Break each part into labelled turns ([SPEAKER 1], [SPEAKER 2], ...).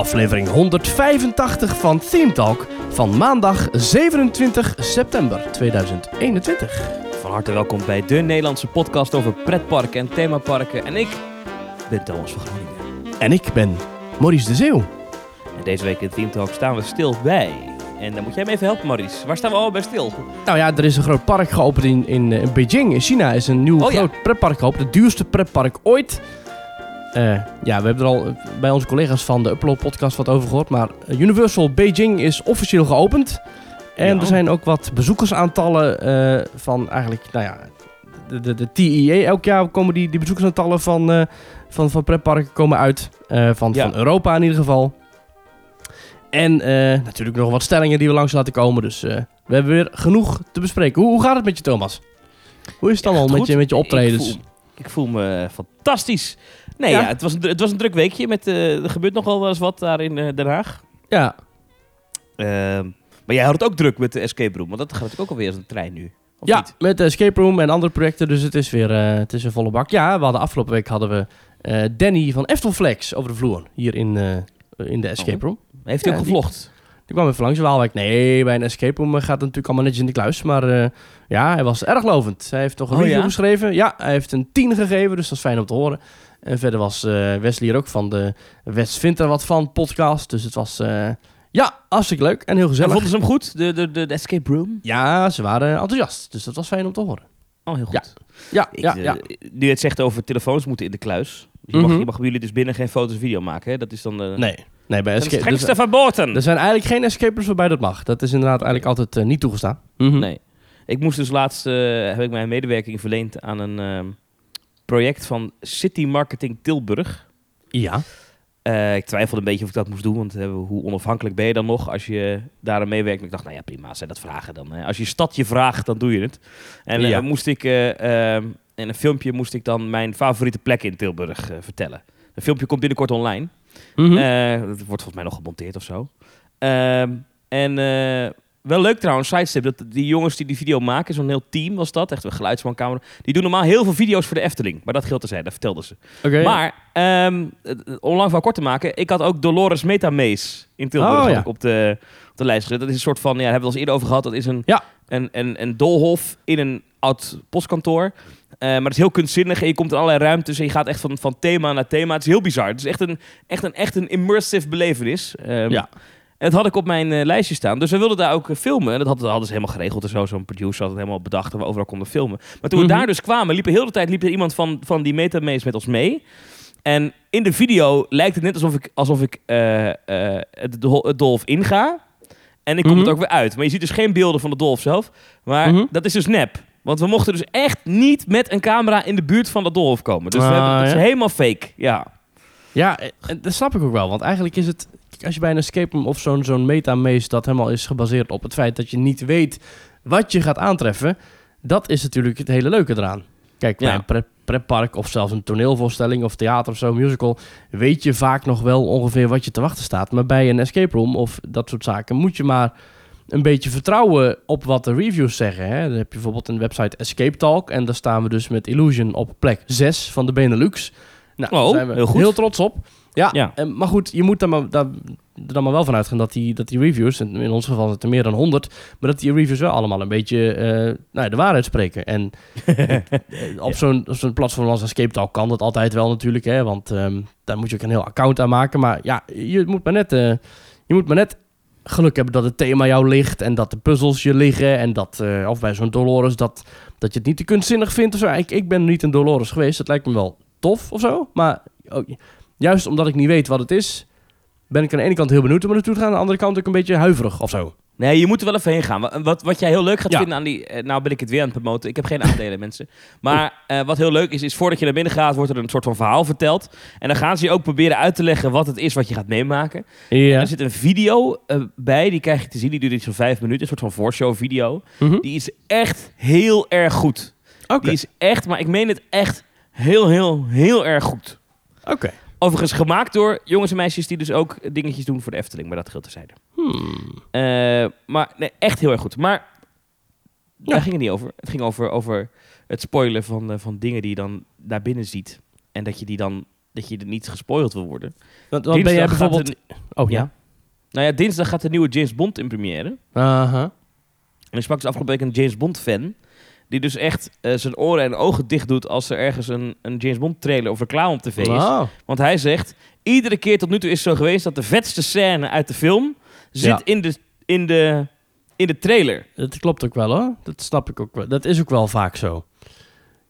[SPEAKER 1] aflevering 185 van Theme Talk van maandag 27 september 2021.
[SPEAKER 2] Van harte welkom bij de Nederlandse podcast over pretparken en themaparken. En ik ben Thomas van Groningen.
[SPEAKER 1] En ik ben Maurice de Zeeuw.
[SPEAKER 2] En deze week in Team Talk staan we stil bij. En dan moet jij me even helpen, Maurice. Waar staan we al bij stil?
[SPEAKER 1] Nou ja, er is een groot park geopend in, in, eh, Beijing. In China is een nieuw
[SPEAKER 2] Oh ja.
[SPEAKER 1] groot pretpark geopend. Het duurste pretpark ooit. Eh, ja, we hebben er al bij onze collega's van de Upload podcast wat over gehoord. Maar Universal Beijing is officieel geopend. En
[SPEAKER 2] Ja.
[SPEAKER 1] er zijn ook wat bezoekersaantallen eh, van eigenlijk, nou ja, de, de, de TEA. Elk jaar komen die, die bezoekersaantallen van, eh van, van pretparken komen uit. Van,
[SPEAKER 2] Ja.
[SPEAKER 1] van Europa in ieder geval. En natuurlijk nog wat stellingen die we langs laten komen. Dus we hebben weer genoeg te bespreken. Hoe, hoe gaat het met je, Thomas? Hoe is het allemaal
[SPEAKER 2] Gaat
[SPEAKER 1] met je, met je optredens?
[SPEAKER 2] Ik voel, ik voel me fantastisch. Nee,
[SPEAKER 1] Ja?
[SPEAKER 2] ja, het, was een, het was een druk weekje. Met, eh, er gebeurt nogal wel eens wat daar in eh, Den Haag.
[SPEAKER 1] Ja,
[SPEAKER 2] Ehm, maar jij had het ook druk met de escape room. Want dat gaat natuurlijk ook alweer als een trein nu. Of
[SPEAKER 1] ja
[SPEAKER 2] niet?
[SPEAKER 1] met de escape room en andere projecten. Dus het is weer eh, het is een volle bak. Ja, we hadden afgelopen week hadden we Danny van Eftelflex over de vloer. Hier in, in de escape room.
[SPEAKER 2] Heeft hij
[SPEAKER 1] Ja,
[SPEAKER 2] ook gevlogd?
[SPEAKER 1] Die kwam even langs de Waalwijk. Nee, bij een escape room gaat het natuurlijk allemaal netjes in de kluis. Maar ja, hij was erg lovend. Hij heeft toch een
[SPEAKER 2] Oh,
[SPEAKER 1] review
[SPEAKER 2] ja?
[SPEAKER 1] geschreven. Ja, hij heeft een 10 gegeven, dus dat is fijn om te horen. En verder was eh, Wesley er ook van de West vindt er wat van podcast. Dus het was eh, ja, hartstikke leuk en heel
[SPEAKER 2] En
[SPEAKER 1] gezellig.
[SPEAKER 2] vonden ze hem goed, de, de, de, de escape room?
[SPEAKER 1] Ja, ze waren enthousiast. Dus dat was fijn om te horen.
[SPEAKER 2] Oh, heel goed.
[SPEAKER 1] Ja,
[SPEAKER 2] Ik,
[SPEAKER 1] ja,
[SPEAKER 2] eh,
[SPEAKER 1] ja.
[SPEAKER 2] Nu het zegt over telefoons moeten in de kluis. Je, mag,
[SPEAKER 1] Mhm.
[SPEAKER 2] je mag bij jullie dus binnen geen foto's en video maken. Hè? Dat is dan de,
[SPEAKER 1] Nee, nee bij
[SPEAKER 2] dat is het
[SPEAKER 1] escape...
[SPEAKER 2] strengste
[SPEAKER 1] Dus,
[SPEAKER 2] verboden.
[SPEAKER 1] er zijn eigenlijk geen escapers waarbij dat mag. Dat is inderdaad eigenlijk altijd niet toegestaan. Mhm.
[SPEAKER 2] Nee. Ik moest dus laatst, heb ik mijn medewerking verleend aan een ehm, project van City Marketing Tilburg.
[SPEAKER 1] Ja.
[SPEAKER 2] Eh, ik twijfelde een beetje of ik dat moest doen, want eh, hoe onafhankelijk ben je dan nog als je daar aan meewerkt? Ik dacht, nou ja, prima, als zij dat vragen dan. eh, als je stad je vraagt, dan doe je het. En
[SPEAKER 1] Ja.
[SPEAKER 2] moest ik, eh, ehm, in een filmpje moest ik dan mijn favoriete plek in Tilburg vertellen. Een filmpje komt binnenkort online. Eh, dat wordt volgens mij nog gemonteerd of zo. Ehm, en wel leuk trouwens, sidestep, dat die jongens die die video maken, zo'n heel team was dat, echt een geluidsman, camera, die doen normaal heel veel video's voor de Efteling. Maar dat geldt te zijn, dat vertelden ze. Maar, ehm, om lang van kort te maken, ik had ook Dolores Metamaze in Tilburg
[SPEAKER 1] Oh, ja.
[SPEAKER 2] op, de, op de lijst gezet. Dat is een soort van, ja, daar hebben we het al eens eerder over gehad, dat is een,
[SPEAKER 1] Ja.
[SPEAKER 2] een, een, een doolhof in een oud postkantoor. Eh, maar het is heel kunstzinnig en je komt in allerlei ruimtes en je gaat echt van, van thema naar thema. Het is heel bizar. Het is echt een, echt een, echt een immersive belevenis. Ehm,
[SPEAKER 1] Ja.
[SPEAKER 2] En dat had ik op mijn eh, lijstje staan. Dus we wilden daar ook eh, filmen. En dat hadden, hadden ze helemaal geregeld en zo. Zo'n producer had het helemaal bedacht dat we overal konden filmen. Maar toen
[SPEAKER 1] Mhm.
[SPEAKER 2] we daar dus kwamen, liep er heel de tijd liep er iemand van, van die Metamaze met ons mee. En in de video lijkt het net alsof ik, alsof ik eh, het, dol- het dolf inga. En ik kom
[SPEAKER 1] Mhm.
[SPEAKER 2] het ook weer uit. Maar je ziet dus geen beelden van de dolf zelf. Maar
[SPEAKER 1] Mhm.
[SPEAKER 2] dat is dus nep. Want we mochten dus echt niet met een camera in de buurt van de dolf komen. Dus we
[SPEAKER 1] Ah,
[SPEAKER 2] hebben, dat is helemaal fake. Ja.
[SPEAKER 1] Ja, en dat snap ik ook wel. Want eigenlijk is het, als je bij een escape room of zo'n zo'n metamaze dat helemaal is gebaseerd op het feit dat je niet weet wat je gaat aantreffen, dat is natuurlijk het hele leuke eraan. Kijk, bij
[SPEAKER 2] Ja.
[SPEAKER 1] een pre- pretpark of zelfs een toneelvoorstelling of theater of zo, musical, weet je vaak nog wel ongeveer wat je te wachten staat. Maar bij een escape room of dat soort zaken moet je maar een beetje vertrouwen op wat de reviews zeggen. Hè? Dan heb je bijvoorbeeld een website Escape Talk en daar staan we dus met Illusion op plek 6 van de Benelux. Nou, daar
[SPEAKER 2] Oh,
[SPEAKER 1] zijn we
[SPEAKER 2] heel goed.
[SPEAKER 1] heel trots op. Ja,
[SPEAKER 2] Ja.
[SPEAKER 1] en- maar goed, je moet er maar, daar, er dan maar wel van uitgaan dat die, dat die reviews, en in ons geval zijn het er meer dan 100, maar dat die reviews wel allemaal een beetje eh, nou ja, de waarheid spreken. En op zo'n zo'n platform als Escape Talk kan dat altijd wel natuurlijk, hè, want ehm, daar moet je ook een heel account aan maken. Maar ja, je moet maar net, eh, je moet maar net geluk hebben dat het thema jou ligt en dat de puzzels je liggen en dat, eh, of bij zo'n Dolores, dat, dat je het niet te kunstzinnig vindt of zo. Ik, ik ben niet een Dolores geweest, dat lijkt me wel tof of zo, maar ook, juist omdat ik niet weet wat het is, ben ik aan de ene kant heel benieuwd om er naartoe te gaan, aan de andere kant ook een beetje huiverig of zo.
[SPEAKER 2] Nee, je moet er wel even heen gaan. Wa- Wat, wat jij heel leuk gaat
[SPEAKER 1] Ja.
[SPEAKER 2] vinden aan die... eh, nou ben ik het weer aan het promoten. Ik heb geen aandelen, mensen. Maar eh, wat heel leuk is, is voordat je naar binnen gaat... wordt er een soort van verhaal verteld. En dan gaan ze je ook proberen uit te leggen... wat het is wat je gaat meemaken. En
[SPEAKER 1] Ja.
[SPEAKER 2] er zit een video eh, bij, die krijg je te zien. Die duurt iets van vijf minuten. Een soort van voorshow video.
[SPEAKER 1] Mhm.
[SPEAKER 2] Die is echt heel erg goed.
[SPEAKER 1] Oké.
[SPEAKER 2] Die is echt, maar ik meen het echt heel, heel, heel erg goed.
[SPEAKER 1] Oké.
[SPEAKER 2] Overigens gemaakt door jongens en meisjes... die dus ook dingetjes doen voor de Efteling. Maar dat geldt terzijde.
[SPEAKER 1] Hmm.
[SPEAKER 2] Eh, maar nee, echt heel erg goed. Maar
[SPEAKER 1] Ja.
[SPEAKER 2] daar ging het niet over. Het ging over, over het spoilen van, eh, van dingen die je dan daar binnen ziet. En dat je die dan dat je er niet gespoild wil worden.
[SPEAKER 1] Want, want ben jij bijvoorbeeld... Oh ja.
[SPEAKER 2] Ja. Nou ja, dinsdag gaat de nieuwe James Bond in première.
[SPEAKER 1] Aha.
[SPEAKER 2] En ik sprak dus afgelopen week een James Bond fan. Die dus echt eh, zijn oren en ogen dicht doet als er ergens een, een James Bond trailer of reclame op tv is.
[SPEAKER 1] Wow.
[SPEAKER 2] Want hij zegt, iedere keer tot nu toe is het zo geweest dat de vetste scène uit de film zit
[SPEAKER 1] Ja.
[SPEAKER 2] in, de, in, de, in de trailer.
[SPEAKER 1] Dat klopt ook wel hoor. Dat snap ik ook wel. Dat is ook wel vaak zo.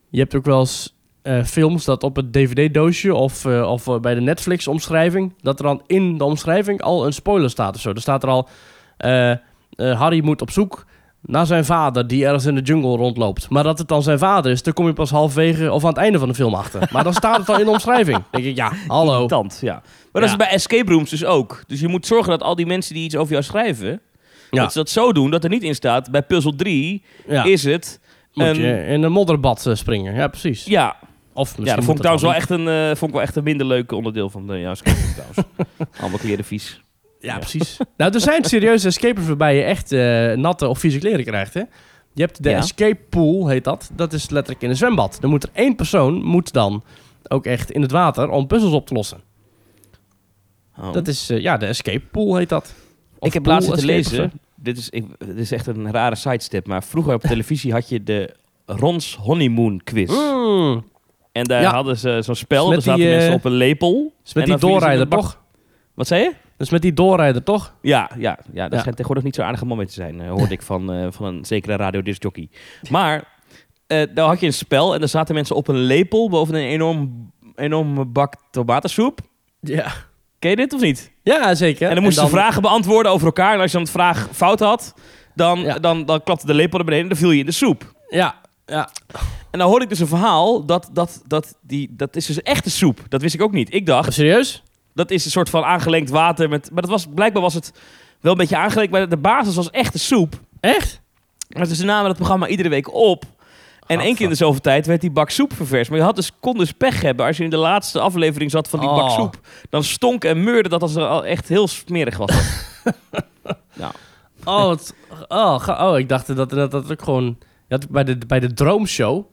[SPEAKER 1] Je hebt ook wel eens eh, films dat op het DVD-doosje of, eh, of bij de Netflix-omschrijving, dat er dan in de omschrijving al een spoiler staat of zo. Er staat er al, Harry moet op zoek naar zijn vader die ergens in de jungle rondloopt. Maar dat het dan zijn vader is, dan kom je pas halverwege of aan het einde van de film achter. Maar dan staat het al in de omschrijving. Dan denk ik, ja, hallo.
[SPEAKER 2] Irritant, ja. Maar dat is bij escape rooms dus ook. Dus je moet zorgen dat al die mensen die iets over jou schrijven,
[SPEAKER 1] Ja.
[SPEAKER 2] dat ze dat zo doen dat er niet in staat, bij puzzel 3
[SPEAKER 1] Ja,
[SPEAKER 2] is het...
[SPEAKER 1] moet
[SPEAKER 2] een-
[SPEAKER 1] je in een modderbad eh, springen. Ja, precies.
[SPEAKER 2] Ja,
[SPEAKER 1] Of misschien
[SPEAKER 2] ja dat vond ik trouwens wel echt een, eh, vond ik wel echt een minder leuk onderdeel van de ja, trouwens. Allemaal kleren vies.
[SPEAKER 1] Ja,
[SPEAKER 2] Ja.
[SPEAKER 1] precies. nou, er zijn serieuze escapers waarbij je echt eh, natte of vieze kleren krijgt, hè? Je hebt de
[SPEAKER 2] Ja.
[SPEAKER 1] escape pool, heet dat. Dat is letterlijk in een zwembad. Dan moet er één persoon, moet dan ook echt in het water om puzzels op te lossen.
[SPEAKER 2] Oh.
[SPEAKER 1] Dat is, eh, ja, de escape pool heet dat. Of
[SPEAKER 2] ik heb laatst
[SPEAKER 1] escape of
[SPEAKER 2] lezen. Dit is, ik, dit is echt een rare sidestep. Maar vroeger op televisie had je de Rons Honeymoon Quiz.
[SPEAKER 1] zo. Mm.
[SPEAKER 2] En daar
[SPEAKER 1] Ja.
[SPEAKER 2] hadden ze zo'n spel.
[SPEAKER 1] Met
[SPEAKER 2] Daar zaten
[SPEAKER 1] die, eh,
[SPEAKER 2] mensen op een lepel.
[SPEAKER 1] is met
[SPEAKER 2] En
[SPEAKER 1] die doorrijder,
[SPEAKER 2] bak-
[SPEAKER 1] toch?
[SPEAKER 2] Wat zei je?
[SPEAKER 1] Is met die doorrijder, toch?
[SPEAKER 2] Ja, ja, ja dat
[SPEAKER 1] Ja.
[SPEAKER 2] schijnt tegenwoordig niet zo aardige mee te zijn. eh, hoorde ik van, eh, van een zekere radiodiscjockey. Maar eh daar had je een spel en daar zaten mensen op een lepel boven een enorm, enorme bak tomatensoep.
[SPEAKER 1] Ja.
[SPEAKER 2] Ken je dit of niet?
[SPEAKER 1] Ja, zeker.
[SPEAKER 2] en dan moesten ze vragen beantwoorden over elkaar. En als je dan het vraag fout had, dan,
[SPEAKER 1] Ja.
[SPEAKER 2] dan, dan klapte de lepel naar beneden en dan viel je in de soep.
[SPEAKER 1] Ja, ja.
[SPEAKER 2] En dan hoorde ik dus een verhaal, dat, dat, dat, die, dat is dus echte soep. Dat wist ik ook niet. Ik dacht,
[SPEAKER 1] Serieus?
[SPEAKER 2] Dat is een soort van aangelengd water. Met, maar dat was, blijkbaar was het wel een beetje aangelengd, maar de basis was echte soep.
[SPEAKER 1] Echt?
[SPEAKER 2] Maar dus ze namen dat programma iedere week op. En één keer in de zoveel tijd werd die bak soep ververst. Maar je had dus, kon dus pech hebben als je in de laatste aflevering zat van die bak
[SPEAKER 1] Oh.
[SPEAKER 2] soep. Dan stonk en meurde dat als er al echt heel smerig was. nou,
[SPEAKER 1] Oh, wat- oh, oh, ik dacht dat dat, dat ook gewoon... Had bij de, bij de Droomshow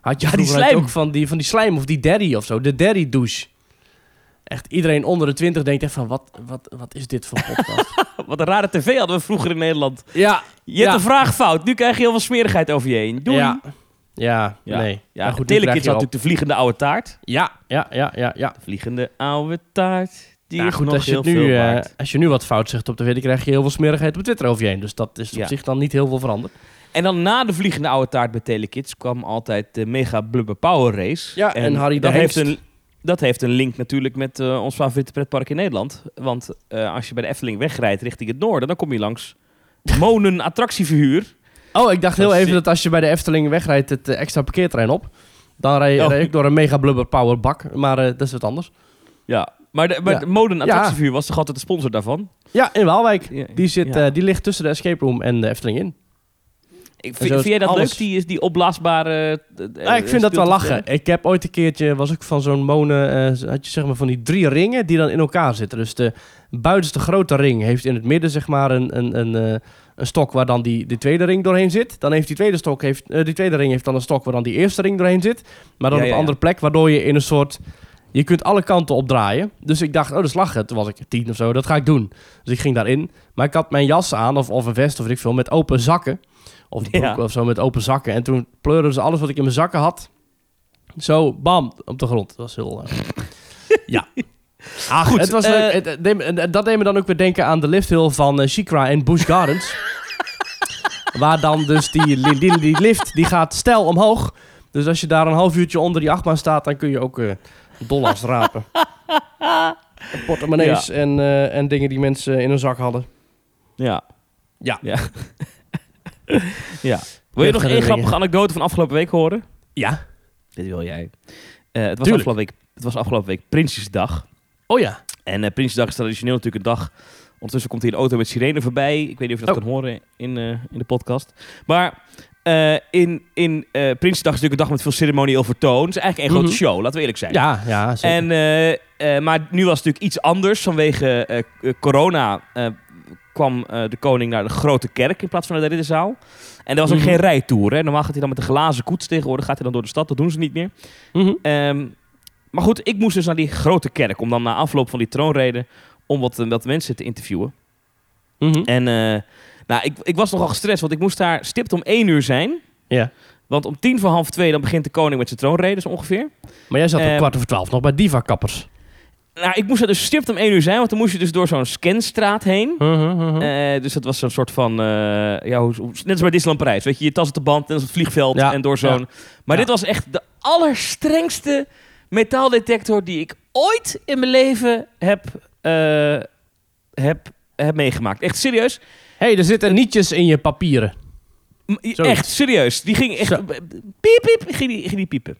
[SPEAKER 1] had je
[SPEAKER 2] Ja, die slijm.
[SPEAKER 1] ook van die, van die slijm of die daddy of zo. De daddy douche. Echt, iedereen onder de 20 denkt echt van, wat, wat, wat is dit voor podcast?
[SPEAKER 2] wat een rare tv hadden we vroeger in Nederland.
[SPEAKER 1] ja,
[SPEAKER 2] Je hebt
[SPEAKER 1] Ja.
[SPEAKER 2] een vraag fout. Nu krijg je heel veel smerigheid over je heen. Doei.
[SPEAKER 1] ja, ja,
[SPEAKER 2] Ja.
[SPEAKER 1] nee.
[SPEAKER 2] Ja,
[SPEAKER 1] goed,
[SPEAKER 2] Telekids had natuurlijk de vliegende oude taart.
[SPEAKER 1] Ja, ja, ja, ja, ja.
[SPEAKER 2] De vliegende oude taart. Die
[SPEAKER 1] Nou
[SPEAKER 2] is
[SPEAKER 1] goed,
[SPEAKER 2] nog
[SPEAKER 1] als je,
[SPEAKER 2] heel
[SPEAKER 1] nu,
[SPEAKER 2] veel
[SPEAKER 1] eh, als je nu wat fout zegt op Twitter, dan krijg je heel veel smerigheid op Twitter over je heen. Dus dat is op
[SPEAKER 2] Ja.
[SPEAKER 1] zich dan niet heel veel veranderd.
[SPEAKER 2] En dan na de vliegende oude taart bij Telekids kwam altijd de Mega Blubber Power Race.
[SPEAKER 1] Ja, en Harry de
[SPEAKER 2] dat heeft, een, dat heeft een link natuurlijk met eh, ons favoriete pretpark in Nederland. Want eh, als je bij de Efteling wegrijdt richting het noorden, dan kom je langs Monen Attractieverhuur.
[SPEAKER 1] Oh, ik dacht heel even dat als je bij de Efteling wegrijdt het eh, extra parkeerterrein op. Dan rij,
[SPEAKER 2] Oh.
[SPEAKER 1] rij ik door een mega blubber power bak. Maar dat is wat anders.
[SPEAKER 2] Ja, maar de, maar
[SPEAKER 1] Ja.
[SPEAKER 2] de Monen Attractieverhuur was toch altijd de sponsor daarvan?
[SPEAKER 1] Ja, in Waalwijk.
[SPEAKER 2] Ja,
[SPEAKER 1] Die, zit,
[SPEAKER 2] ja.
[SPEAKER 1] die ligt tussen de escape room en de Efteling in.
[SPEAKER 2] Ik, vind, vind jij dat
[SPEAKER 1] alles-
[SPEAKER 2] leuk, die, is die opblaasbare... eh,
[SPEAKER 1] Ja, ik vind dat wel lachen. Ik heb ooit een keertje, was ik van zo'n monen, eh, had je zeg maar van die drie ringen die dan in elkaar zitten. Dus de buitenste grote ring heeft in het midden zeg maar een, een, een, eh, een stok waar dan die, die tweede ring doorheen zit. Dan heeft die tweede, stok heeft, die tweede ring heeft dan een stok waar dan die eerste ring doorheen zit. Maar dan
[SPEAKER 2] Ja,
[SPEAKER 1] op een andere plek, waardoor je in een soort... Je kunt alle kanten opdraaien. Dus ik dacht, oh, dat is lachen. Toen was ik tien of zo, dat ga ik doen. Dus ik ging daarin. Maar ik had mijn jas aan, of, of een vest, of weet ik veel, met open zakken. Of een broek
[SPEAKER 2] Ja.
[SPEAKER 1] of zo, met open zakken. En toen pleurden ze alles wat ik in mijn zakken had, zo, bam, op de grond. Dat was heel... eh, ja. Ah,
[SPEAKER 2] Goed,
[SPEAKER 1] het was
[SPEAKER 2] eh,
[SPEAKER 1] leuk. Het- het deed me- en dat deed me dan ook weer denken aan de lifthill van eh Shikra en Busch Gardens. waar dan dus die, die, lift, die gaat stijl omhoog. Dus als je daar een half uurtje onder die achtbaan staat, dan kun je ook dollars rapen. Portemonnees en, en dingen die mensen in hun zak hadden.
[SPEAKER 2] Ja.
[SPEAKER 1] Ja.
[SPEAKER 2] Ja. ja. Wil je nog één grappige anekdote van afgelopen week horen?
[SPEAKER 1] Ja.
[SPEAKER 2] Dit wil jij. Eh, het, was
[SPEAKER 1] Tuurlijk.
[SPEAKER 2] afgelopen week, het was afgelopen week Prinsjesdag.
[SPEAKER 1] Oh ja.
[SPEAKER 2] En eh Prinsjesdag is traditioneel natuurlijk een dag. Ondertussen komt hier een auto met sirene voorbij. Ik weet niet of je dat
[SPEAKER 1] Oh.
[SPEAKER 2] kan horen in, eh, in de podcast. Maar in, in Prinsjesdag is natuurlijk een dag met veel ceremonieel vertoon. Het is eigenlijk een
[SPEAKER 1] Mhm.
[SPEAKER 2] grote show, laten we eerlijk zijn.
[SPEAKER 1] Ja, ja, zeker.
[SPEAKER 2] En, maar nu was het natuurlijk iets anders. Vanwege corona kwam eh, de koning naar de grote kerk in plaats van naar de ridderzaal. En er was ook
[SPEAKER 1] Mhm.
[SPEAKER 2] geen rijtour. Hè. Normaal gaat hij dan met een glazen koets tegenwoordig. Gaat hij dan door de stad. Dat doen ze niet meer.
[SPEAKER 1] Mhm.
[SPEAKER 2] Ehm, maar goed, ik moest dus naar die grote kerk om dan na afloop van die troonrede om wat, wat mensen te interviewen.
[SPEAKER 1] Mhm.
[SPEAKER 2] En eh, nou, ik, ik was nogal gestrest, want ik moest daar stipt om één uur zijn.
[SPEAKER 1] Ja.
[SPEAKER 2] Want om tien voor half twee dan begint de koning met zijn troonrede, zo ongeveer.
[SPEAKER 1] Maar jij zat om
[SPEAKER 2] Ehm,
[SPEAKER 1] kwart over twaalf nog bij Diva-kappers.
[SPEAKER 2] Nou, ik moest er dus stipt om één uur zijn, want dan moest je dus door zo'n scanstraat heen.
[SPEAKER 1] Mhm, mhm.
[SPEAKER 2] Eh, dus dat was zo'n soort van, eh, ja, hoe, net als bij Disneyland Parijs. Weet je, je tas op de band, net als het vliegveld
[SPEAKER 1] Ja,
[SPEAKER 2] en door zo'n...
[SPEAKER 1] ja.
[SPEAKER 2] Maar
[SPEAKER 1] Ja.
[SPEAKER 2] dit was echt de allerstrengste metaaldetector die ik ooit in mijn leven heb, eh, heb, heb meegemaakt. Echt serieus.
[SPEAKER 1] hey, er zitten nietjes in je papieren.
[SPEAKER 2] M-. Echt serieus. Die ging echt...
[SPEAKER 1] Zo.
[SPEAKER 2] Piep, piep, ging die, ging die piepen.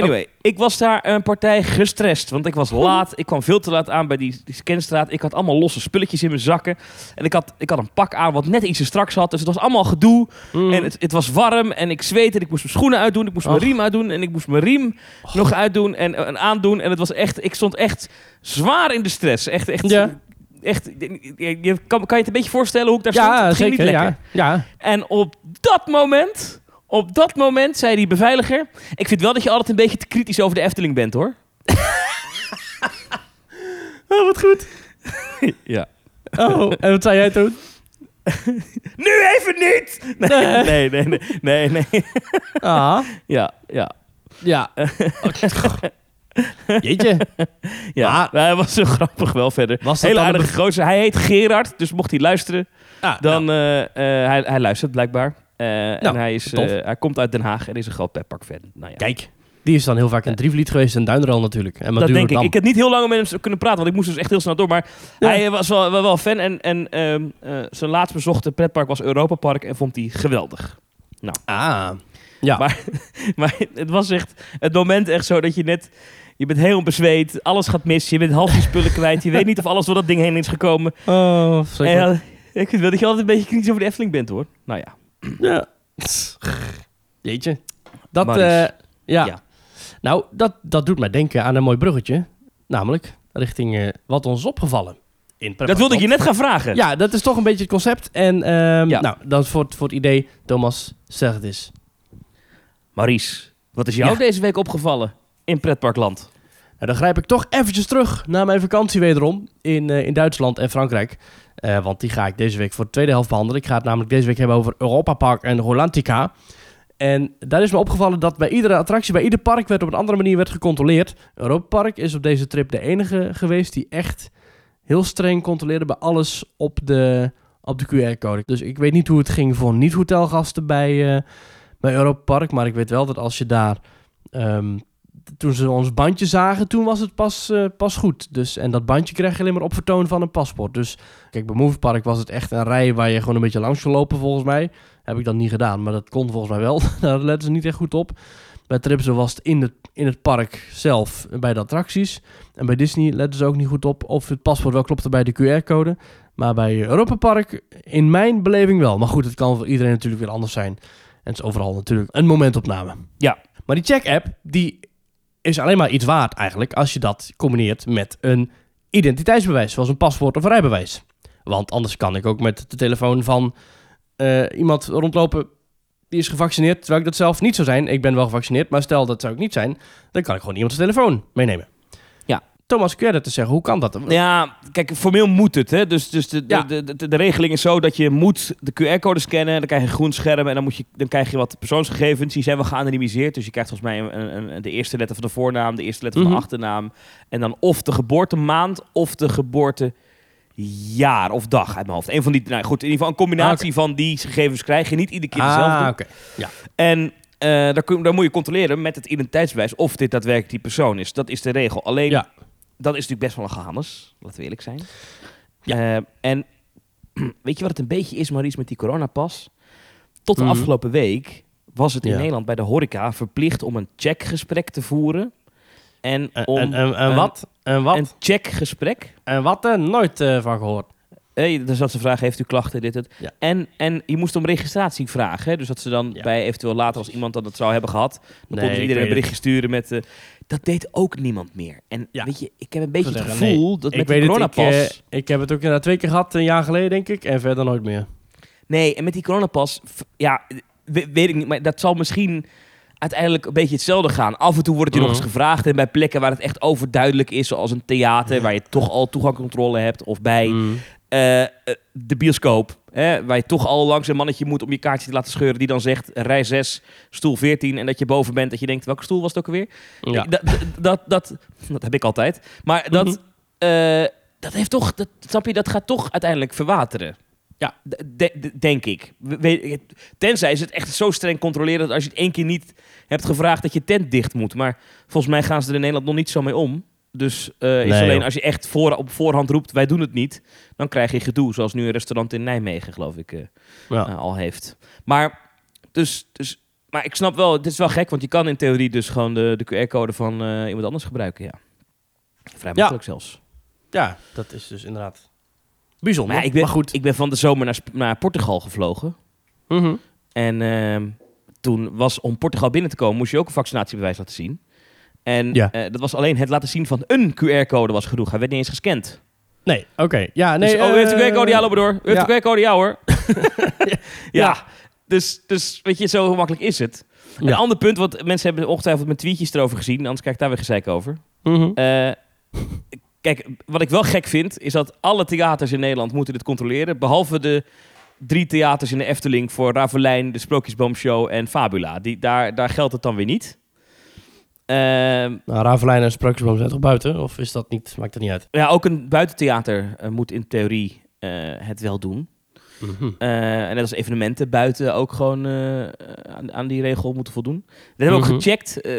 [SPEAKER 2] Anyway, ik was daar een partij gestrest, want ik was laat. Ik kwam veel te laat aan bij die, die scanstraat. Ik had allemaal losse spulletjes in mijn zakken. En ik had, ik had een pak aan wat net iets te straks had. Dus het was allemaal gedoe.
[SPEAKER 1] Mm.
[SPEAKER 2] En het, het was warm en ik zweette. en Ik moest mijn schoenen uitdoen. Ik moest mijn riem uitdoen. En ik moest mijn riem nog uitdoen en, en aandoen. En het was echt... Ik stond echt zwaar in de stress. Echt... echt
[SPEAKER 1] Ja.
[SPEAKER 2] Echt, je, kan, kan je het een beetje voorstellen hoe ik daar stond?
[SPEAKER 1] ja,
[SPEAKER 2] Het ging
[SPEAKER 1] zeker.
[SPEAKER 2] niet lekker.
[SPEAKER 1] Ja. ja.
[SPEAKER 2] En op dat moment, op dat moment zei die beveiliger... Ik vind wel dat je altijd een beetje te kritisch over de Efteling bent, hoor.
[SPEAKER 1] Oh, wat goed.
[SPEAKER 2] Ja.
[SPEAKER 1] Oh, en wat zei jij toen?
[SPEAKER 2] Nu even niet! Nee, nee, nee, nee, nee. nee.
[SPEAKER 1] Ah,
[SPEAKER 2] Ja, ja,
[SPEAKER 1] ja. Jeetje.
[SPEAKER 2] ja.
[SPEAKER 1] Maar-
[SPEAKER 2] hij was zo grappig wel verder.
[SPEAKER 1] Was
[SPEAKER 2] Hele aardige
[SPEAKER 1] een
[SPEAKER 2] gozer. Hij heet Gerard, dus mocht hij luisteren,
[SPEAKER 1] Ah,
[SPEAKER 2] dan...
[SPEAKER 1] nou,
[SPEAKER 2] eh, eh, hij, hij luistert blijkbaar. Eh, en
[SPEAKER 1] Nou,
[SPEAKER 2] hij, is, eh, hij komt uit Den Haag en is een groot petpark-fan. Nou ja.
[SPEAKER 1] Kijk, die is dan heel vaak in Drievliet geweest en Duinrel natuurlijk. En
[SPEAKER 2] Dat denk ik. Ik heb niet heel lang met hem kunnen praten, want ik moest dus echt heel snel door. Maar
[SPEAKER 1] Ja.
[SPEAKER 2] hij was wel, wel, wel fan. En, en ehm, eh, zijn laatst bezochte pretpark was Europa Park en vond hij geweldig.
[SPEAKER 1] Ah, ja.
[SPEAKER 2] Maar, maar het was echt het moment echt zo dat je net... Je bent helemaal bezweet, alles gaat mis, je bent half je spullen kwijt. Je weet niet of alles door dat ding heen is gekomen.
[SPEAKER 1] oh,
[SPEAKER 2] En,
[SPEAKER 1] zeker.
[SPEAKER 2] ik vind wel dat je altijd een beetje kritisch over de Efteling bent hoor. Nou ja.
[SPEAKER 1] Ja. Jeetje. Dat,
[SPEAKER 2] Maries.
[SPEAKER 1] eh, ja.
[SPEAKER 2] Ja.
[SPEAKER 1] Nou, dat, dat doet mij denken aan een mooi bruggetje. Namelijk richting eh, wat ons is opgevallen. In
[SPEAKER 2] Dat wilde ik je net gaan vragen.
[SPEAKER 1] Ja, dat is toch een beetje het concept. En ehm,
[SPEAKER 2] Ja.
[SPEAKER 1] nou, dat is voor, het- voor het idee, Thomas, zeg het eens.
[SPEAKER 2] Maurice, wat is jou
[SPEAKER 1] Ja.
[SPEAKER 2] deze week opgevallen in pretparkland?
[SPEAKER 1] Nou, dan grijp ik toch eventjes terug naar mijn vakantie wederom in, eh, in Duitsland en Frankrijk. Eh, want die ga ik deze week voor de tweede helft behandelen. Ik ga het namelijk deze week hebben over Europa Park en Rolantica. En daar is me opgevallen dat bij iedere attractie, bij ieder park werd op een andere manier werd gecontroleerd. Europa Park is op deze trip de enige geweest die echt heel streng controleerde bij alles op de, op de QR-code. Dus ik weet niet hoe het ging voor niet-hotelgasten bij, eh, bij Europa Park. Maar ik weet wel dat als je daar... ehm, toen ze ons bandje zagen, toen was het pas, eh, pas goed. Dus, en dat bandje krijg je alleen maar op vertoon van een paspoort. Dus kijk, bij Movie Park was het echt een rij waar je gewoon een beetje langs kon lopen volgens mij. Heb ik dat niet gedaan, maar dat kon volgens mij wel. Daar letten ze niet echt goed op. Bij Tripsen was het in het, in het park zelf, bij de attracties. En bij Disney letten ze ook niet goed op of het paspoort wel klopte bij de QR-code. Maar bij Europa Park, in mijn beleving wel. Maar goed, het kan voor iedereen natuurlijk weer anders zijn. En het is overal natuurlijk een momentopname.
[SPEAKER 2] Ja.
[SPEAKER 1] Maar die check-app, die is alleen maar iets waard eigenlijk als je dat combineert met een identiteitsbewijs, zoals een paspoort of een rijbewijs. Want anders kan ik ook met de telefoon van eh, iemand rondlopen die is gevaccineerd, terwijl ik dat zelf niet zou zijn. Ik ben wel gevaccineerd, maar stel dat zou ik niet zijn, dan kan ik gewoon iemands telefoon meenemen.
[SPEAKER 2] Ja.
[SPEAKER 1] Thomas, dat te zeggen? Hoe kan dat?
[SPEAKER 2] Ja, kijk, formeel moet het. Hè? Dus, dus de, de,
[SPEAKER 1] Ja.
[SPEAKER 2] de, de, de regeling is zo dat je moet de QR-code scannen. Dan krijg je een groen scherm en dan, moet je, dan krijg je wat persoonsgegevens. Die zijn wel geanonimiseerd. Dus je krijgt volgens mij een, een, een- de eerste letter van de voornaam, de eerste letter van
[SPEAKER 1] Mhm.
[SPEAKER 2] de achternaam. En dan of de geboortemaand of de geboortejaar of dag uit mijn hoofd. Een van die, nou goed, in ieder geval een combinatie van die gegevens krijg je. Niet iedere keer dezelfde.
[SPEAKER 1] ah, oké.
[SPEAKER 2] En eh daar, kun, daar moet je controleren met het identiteitsbewijs of dit daadwerkelijk die persoon is. Dat is de regel. Alleen,
[SPEAKER 1] Ja.
[SPEAKER 2] Dat is natuurlijk best wel een gehannes, laten we eerlijk zijn.
[SPEAKER 1] Ja.
[SPEAKER 2] Eh, en weet je wat het een beetje is, Maurice, met die coronapas? Tot de
[SPEAKER 1] Mhm.
[SPEAKER 2] afgelopen week was het in
[SPEAKER 1] Ja.
[SPEAKER 2] Nederland bij de horeca verplicht om een checkgesprek te voeren. En
[SPEAKER 1] En,
[SPEAKER 2] om
[SPEAKER 1] en, en, en
[SPEAKER 2] een-
[SPEAKER 1] wat? En wat?
[SPEAKER 2] een checkgesprek.
[SPEAKER 1] En wat? er nooit eh, van gehoord.
[SPEAKER 2] Hey, dan zat ze vragen, heeft u klachten, dit, het.
[SPEAKER 1] Ja.
[SPEAKER 2] En, en je moest om registratie vragen. Hè? Dus dat ze dan
[SPEAKER 1] Ja.
[SPEAKER 2] bij eventueel later, als iemand dat het zou hebben gehad... dan
[SPEAKER 1] Nee,
[SPEAKER 2] iedereen een berichtje sturen met... eh, dat deed ook niemand meer. En
[SPEAKER 1] Ja.
[SPEAKER 2] weet je, ik heb een beetje het gevoel dat
[SPEAKER 1] ik
[SPEAKER 2] met die
[SPEAKER 1] het, ik, eh, ik heb het ook inderdaad twee keer gehad, een jaar geleden denk ik, en verder nooit meer.
[SPEAKER 2] Nee, en met die coronapas... f- Ja, we- weet ik niet, maar dat zal misschien uiteindelijk een beetje hetzelfde gaan. Af en toe wordt het je nog
[SPEAKER 1] Mhm.
[SPEAKER 2] eens gevraagd. En bij plekken waar het echt overduidelijk is, zoals een theater, waar je toch al toegangcontrole hebt. Of bij eh, de bioscoop. Hè, waar je toch al langs een mannetje moet om je kaartje te laten scheuren. Die dan zegt rij 6, stoel 14. En dat je boven bent. Dat je denkt, welke stoel was het ook alweer?
[SPEAKER 1] Ja.
[SPEAKER 2] Dat, dat, dat, dat, dat heb ik altijd. Maar dat,
[SPEAKER 1] Mhm.
[SPEAKER 2] eh, dat heeft toch, dat, snap je, dat gaat toch uiteindelijk verwateren.
[SPEAKER 1] Ja.
[SPEAKER 2] De- de- denk ik. We- tenzij ze het echt zo streng controleren dat als je het één keer niet hebt gevraagd dat je tent dicht moet. Maar volgens mij gaan ze er in Nederland nog niet zo mee om. Dus eh, is
[SPEAKER 1] Nee,
[SPEAKER 2] alleen
[SPEAKER 1] joh.
[SPEAKER 2] als je echt voor, op voorhand roept, wij doen het niet, dan krijg je gedoe. Zoals nu een restaurant in Nijmegen, geloof ik, eh,
[SPEAKER 1] Ja.
[SPEAKER 2] eh, al heeft. Maar, dus, dus, maar ik snap wel, het is wel gek, want je kan in theorie dus gewoon de, de QR-code van iemand anders gebruiken, ja. Vrij
[SPEAKER 1] Ja.
[SPEAKER 2] makkelijk zelfs.
[SPEAKER 1] ja, dat is dus inderdaad bijzonder.
[SPEAKER 2] Maar, ik ben,
[SPEAKER 1] maar goed.
[SPEAKER 2] ik ben van de zomer naar, naar Portugal gevlogen.
[SPEAKER 1] Mhm.
[SPEAKER 2] En ehm, toen was om Portugal binnen te komen, moest je ook een vaccinatiebewijs laten zien. En
[SPEAKER 1] Ja.
[SPEAKER 2] eh, dat was alleen het laten zien van een QR-code was genoeg. Hij werd niet eens gescand.
[SPEAKER 1] Nee, oké. Ja, nee.
[SPEAKER 2] dus, oh, u heeft de
[SPEAKER 1] eh,
[SPEAKER 2] QR-code, ja, lopen door. U heeft
[SPEAKER 1] ja.
[SPEAKER 2] de QR-code, ja hoor. ja.
[SPEAKER 1] Ja.
[SPEAKER 2] Dus, dus weet je, zo makkelijk is het. Een ander punt, want mensen hebben ongetwijfeld mijn tweetjes erover gezien. Anders krijg ik daar weer gezeik over.
[SPEAKER 1] mhm.
[SPEAKER 2] Eh, kijk, wat ik wel gek vind, is dat alle theaters in Nederland moeten dit controleren. Behalve de drie theaters in de Efteling voor Ravelijn, de Sprookjesboomshow en Fabula. Die, daar, daar geldt het dan weer niet. Ehm,
[SPEAKER 1] Nou, Ravelijn en Sprookjesboom zijn toch buiten? Of is dat niet? Maakt dat niet uit?
[SPEAKER 2] ja, ook een buitentheater eh, moet in theorie eh, het wel doen.
[SPEAKER 1] Mhm.
[SPEAKER 2] Eh, en net als evenementen buiten ook gewoon eh, aan, aan die regel moeten voldoen. We hebben
[SPEAKER 1] Mhm.
[SPEAKER 2] ook gecheckt. eh,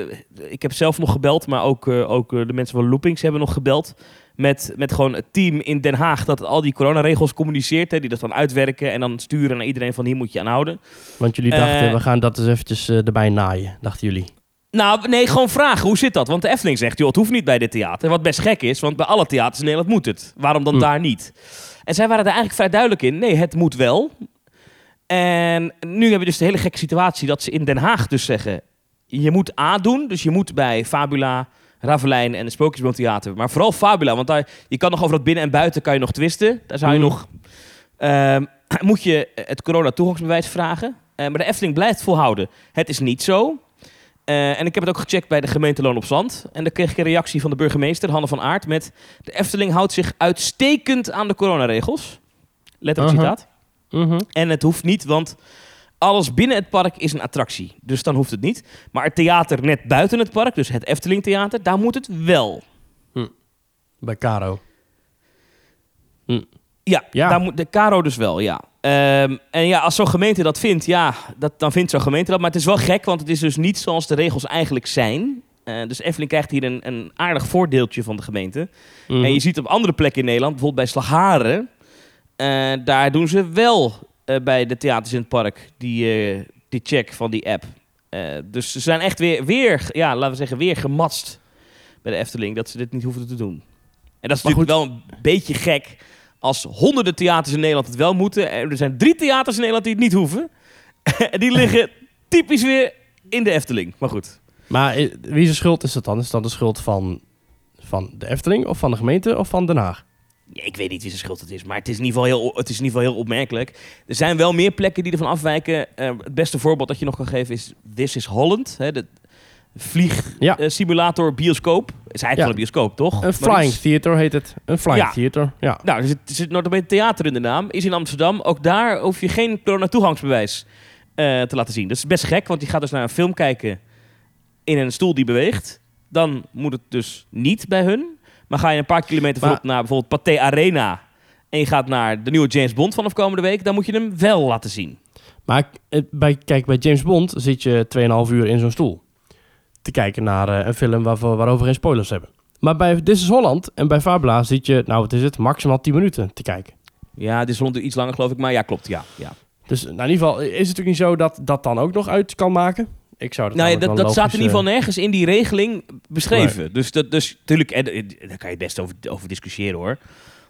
[SPEAKER 2] ik heb zelf nog gebeld, maar ook, ook de mensen van Loopings hebben nog gebeld. Met, met gewoon het team in Den Haag dat al die coronaregels communiceert. Hè, die dat dan uitwerken en dan sturen naar iedereen van hier moet je aan houden.
[SPEAKER 1] Want jullie dachten, we gaan dat eens eventjes erbij naaien, dachten jullie.
[SPEAKER 2] Nou, nee, gewoon vragen. Hoe zit dat? Want de Efteling zegt, joh, het hoeft niet bij dit theater. Wat best gek is, want bij alle theaters in Nederland moet het. Waarom dan
[SPEAKER 1] Hm.
[SPEAKER 2] daar niet? En zij waren er eigenlijk vrij duidelijk in. Nee, het moet wel. En nu hebben we dus de hele gekke situatie dat ze in Den Haag dus zeggen... je moet A doen, dus je moet bij Fabula, Ravelijn en het Sprookjesboomtheater... maar vooral Fabula, want daar, je kan nog over dat binnen en buiten kan je nog twisten. Daar zou je
[SPEAKER 1] Mhm.
[SPEAKER 2] nog... ehm, moet je het corona-toegangsbewijs vragen. Eh, maar de Efteling blijft volhouden. Het is niet zo. Eh, en ik heb het ook gecheckt bij de gemeente Loon op Zand. En daar kreeg ik een reactie van de burgemeester, Hanne van Aert... met de Efteling houdt zich uitstekend aan de coronaregels. Letterlijk
[SPEAKER 1] Aha.
[SPEAKER 2] citaat.
[SPEAKER 1] Mhm.
[SPEAKER 2] En het hoeft niet, want alles binnen het park is een attractie. Dus dan hoeft het niet. Maar het theater net buiten het park, dus het Efteling Theater, daar moet het wel.
[SPEAKER 1] Bij Caro.
[SPEAKER 2] Ja,
[SPEAKER 1] Ja.
[SPEAKER 2] Daar moet de Caro dus wel, ja. Ehm, en ja, als zo'n gemeente dat vindt, ja, dat, dan vindt zo'n gemeente dat. Maar het is wel gek, want het is dus niet zoals de regels eigenlijk zijn. Eh, dus Efteling krijgt hier een, een aardig voordeeltje van de gemeente.
[SPEAKER 1] Mhm.
[SPEAKER 2] En je ziet op andere plekken in Nederland, bijvoorbeeld bij Slagharen, eh, daar doen ze wel eh, bij de theaters in het park die, die check van die app. Dus ze zijn echt weer, weer, ja, laten we zeggen, weer gematst bij de Efteling dat ze dit niet hoeven te doen. En dat is
[SPEAKER 1] Maar
[SPEAKER 2] natuurlijk wel een beetje gek als honderden theaters in Nederland het wel moeten. En er zijn drie theaters in Nederland die het niet hoeven. en die liggen typisch weer in de Efteling. Maar goed.
[SPEAKER 1] Maar eh, wie zijn schuld is dat dan? Is dat de schuld van, van de Efteling of van de gemeente of van Den Haag?
[SPEAKER 2] Ja, ik weet niet wie zijn schuld het is, maar het is, in ieder geval heel, het is in ieder geval heel opmerkelijk. Er zijn wel meer plekken die ervan afwijken. Eh, het beste voorbeeld dat je nog kan geven is This is Holland. Hè, de
[SPEAKER 1] Ja.
[SPEAKER 2] vliegsimulator bioscoop. Is eigenlijk wel een bioscoop, toch?
[SPEAKER 1] Een flying theater heet het. Een flying
[SPEAKER 2] Ja.
[SPEAKER 1] theater, ja.
[SPEAKER 2] Nou, er zit, er zit nog een theater in de naam. Is in Amsterdam. Ook daar hoef je geen corona-toegangsbewijs eh, te laten zien. Dat is best gek, want je gaat dus naar een film kijken in een stoel die beweegt. Dan moet het dus niet bij hun. Maar ga je een paar kilometer
[SPEAKER 1] Maar-
[SPEAKER 2] naar bijvoorbeeld Pathé Arena... en je gaat naar de nieuwe James Bond vanaf komende week... dan moet je hem wel laten zien.
[SPEAKER 1] Maar eh, bij, kijk, bij James Bond zit je 2,5 uur in zo'n stoel. Te kijken naar eh, een film waarvoor, waarover geen spoilers hebben. Maar bij This is Holland en bij Fabula zit je, nou wat is het, maximaal 10 minuten te kijken.
[SPEAKER 2] Ja, dit is rond iets langer geloof ik, maar ja, klopt. Ja, ja.
[SPEAKER 1] Dus nou, in ieder geval is het natuurlijk niet zo dat dat dan ook nog uit kan maken. Ik zou dat
[SPEAKER 2] Nou ja,
[SPEAKER 1] namelijk
[SPEAKER 2] dat, dat staat in
[SPEAKER 1] logisch,
[SPEAKER 2] ieder geval
[SPEAKER 1] eh,
[SPEAKER 2] nergens in die regeling beschreven. Dus, dat, dus natuurlijk, en, eh, daar kan je best over, over discussiëren hoor.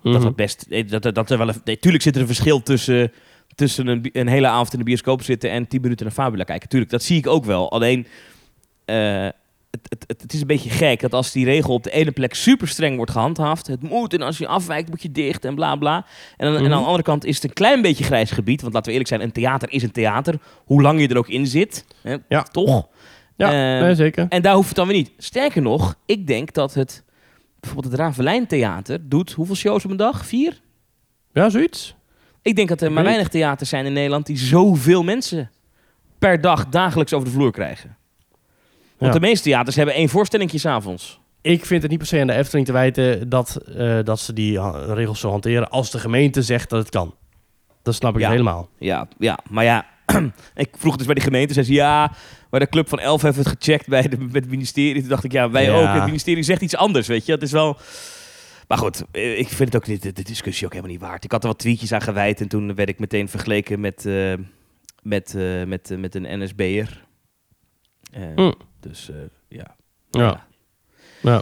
[SPEAKER 2] Dat
[SPEAKER 1] mhm.
[SPEAKER 2] dat best, dat, dat, dat er wel een, nee, tuurlijk zit er een verschil tussen, tussen een, een hele avond in de bioscoop zitten en 10 minuten naar Fabula kijken. Tuurlijk, dat zie ik ook wel. Alleen, eh, het, het, het, het is een beetje gek dat als die regel op de ene plek super streng wordt gehandhaafd, het moet en als je afwijkt moet je dicht en bla bla. En, dan, en
[SPEAKER 1] Mhm.
[SPEAKER 2] aan de andere kant is het een klein beetje grijs gebied, want laten we eerlijk zijn, een theater is een theater, hoe lang je er ook in zit, hè,
[SPEAKER 1] Ja.
[SPEAKER 2] toch?
[SPEAKER 1] Ja,
[SPEAKER 2] Ehm,
[SPEAKER 1] nee, zeker.
[SPEAKER 2] En daar hoeft het dan weer niet. Sterker nog, ik denk dat het... Bijvoorbeeld het Ravelijn Theater doet hoeveel shows op een dag? Vier?
[SPEAKER 1] Ja, zoiets.
[SPEAKER 2] Ik denk dat er maar weinig theaters zijn in Nederland die zoveel mensen per dag dagelijks over de vloer krijgen. Want de meeste theaters hebben één voorstellingje s'avonds.
[SPEAKER 1] Ik vind het niet per se aan de Efteling te wijten dat, eh, dat ze die regels zo hanteren als de gemeente zegt dat het kan. Dat snap ik
[SPEAKER 2] Ja.
[SPEAKER 1] helemaal.
[SPEAKER 2] Ja, ja, maar ja, ik vroeg dus bij de gemeente. Zei ze ja, maar de club van Elf heeft het gecheckt bij, de, bij het ministerie. Toen dacht ik, ja, wij
[SPEAKER 1] Ja.
[SPEAKER 2] ook. Het ministerie zegt iets anders, weet je. Het is wel... Maar goed, eh, ik vind het ook niet, de, de discussie ook helemaal niet waard. Ik had er wat tweetjes aan gewijd en toen werd ik meteen vergeleken met, eh, met, eh, met, met een NSB'er.
[SPEAKER 1] Hm.
[SPEAKER 2] Dus eh, ja.
[SPEAKER 1] Ja. Ja.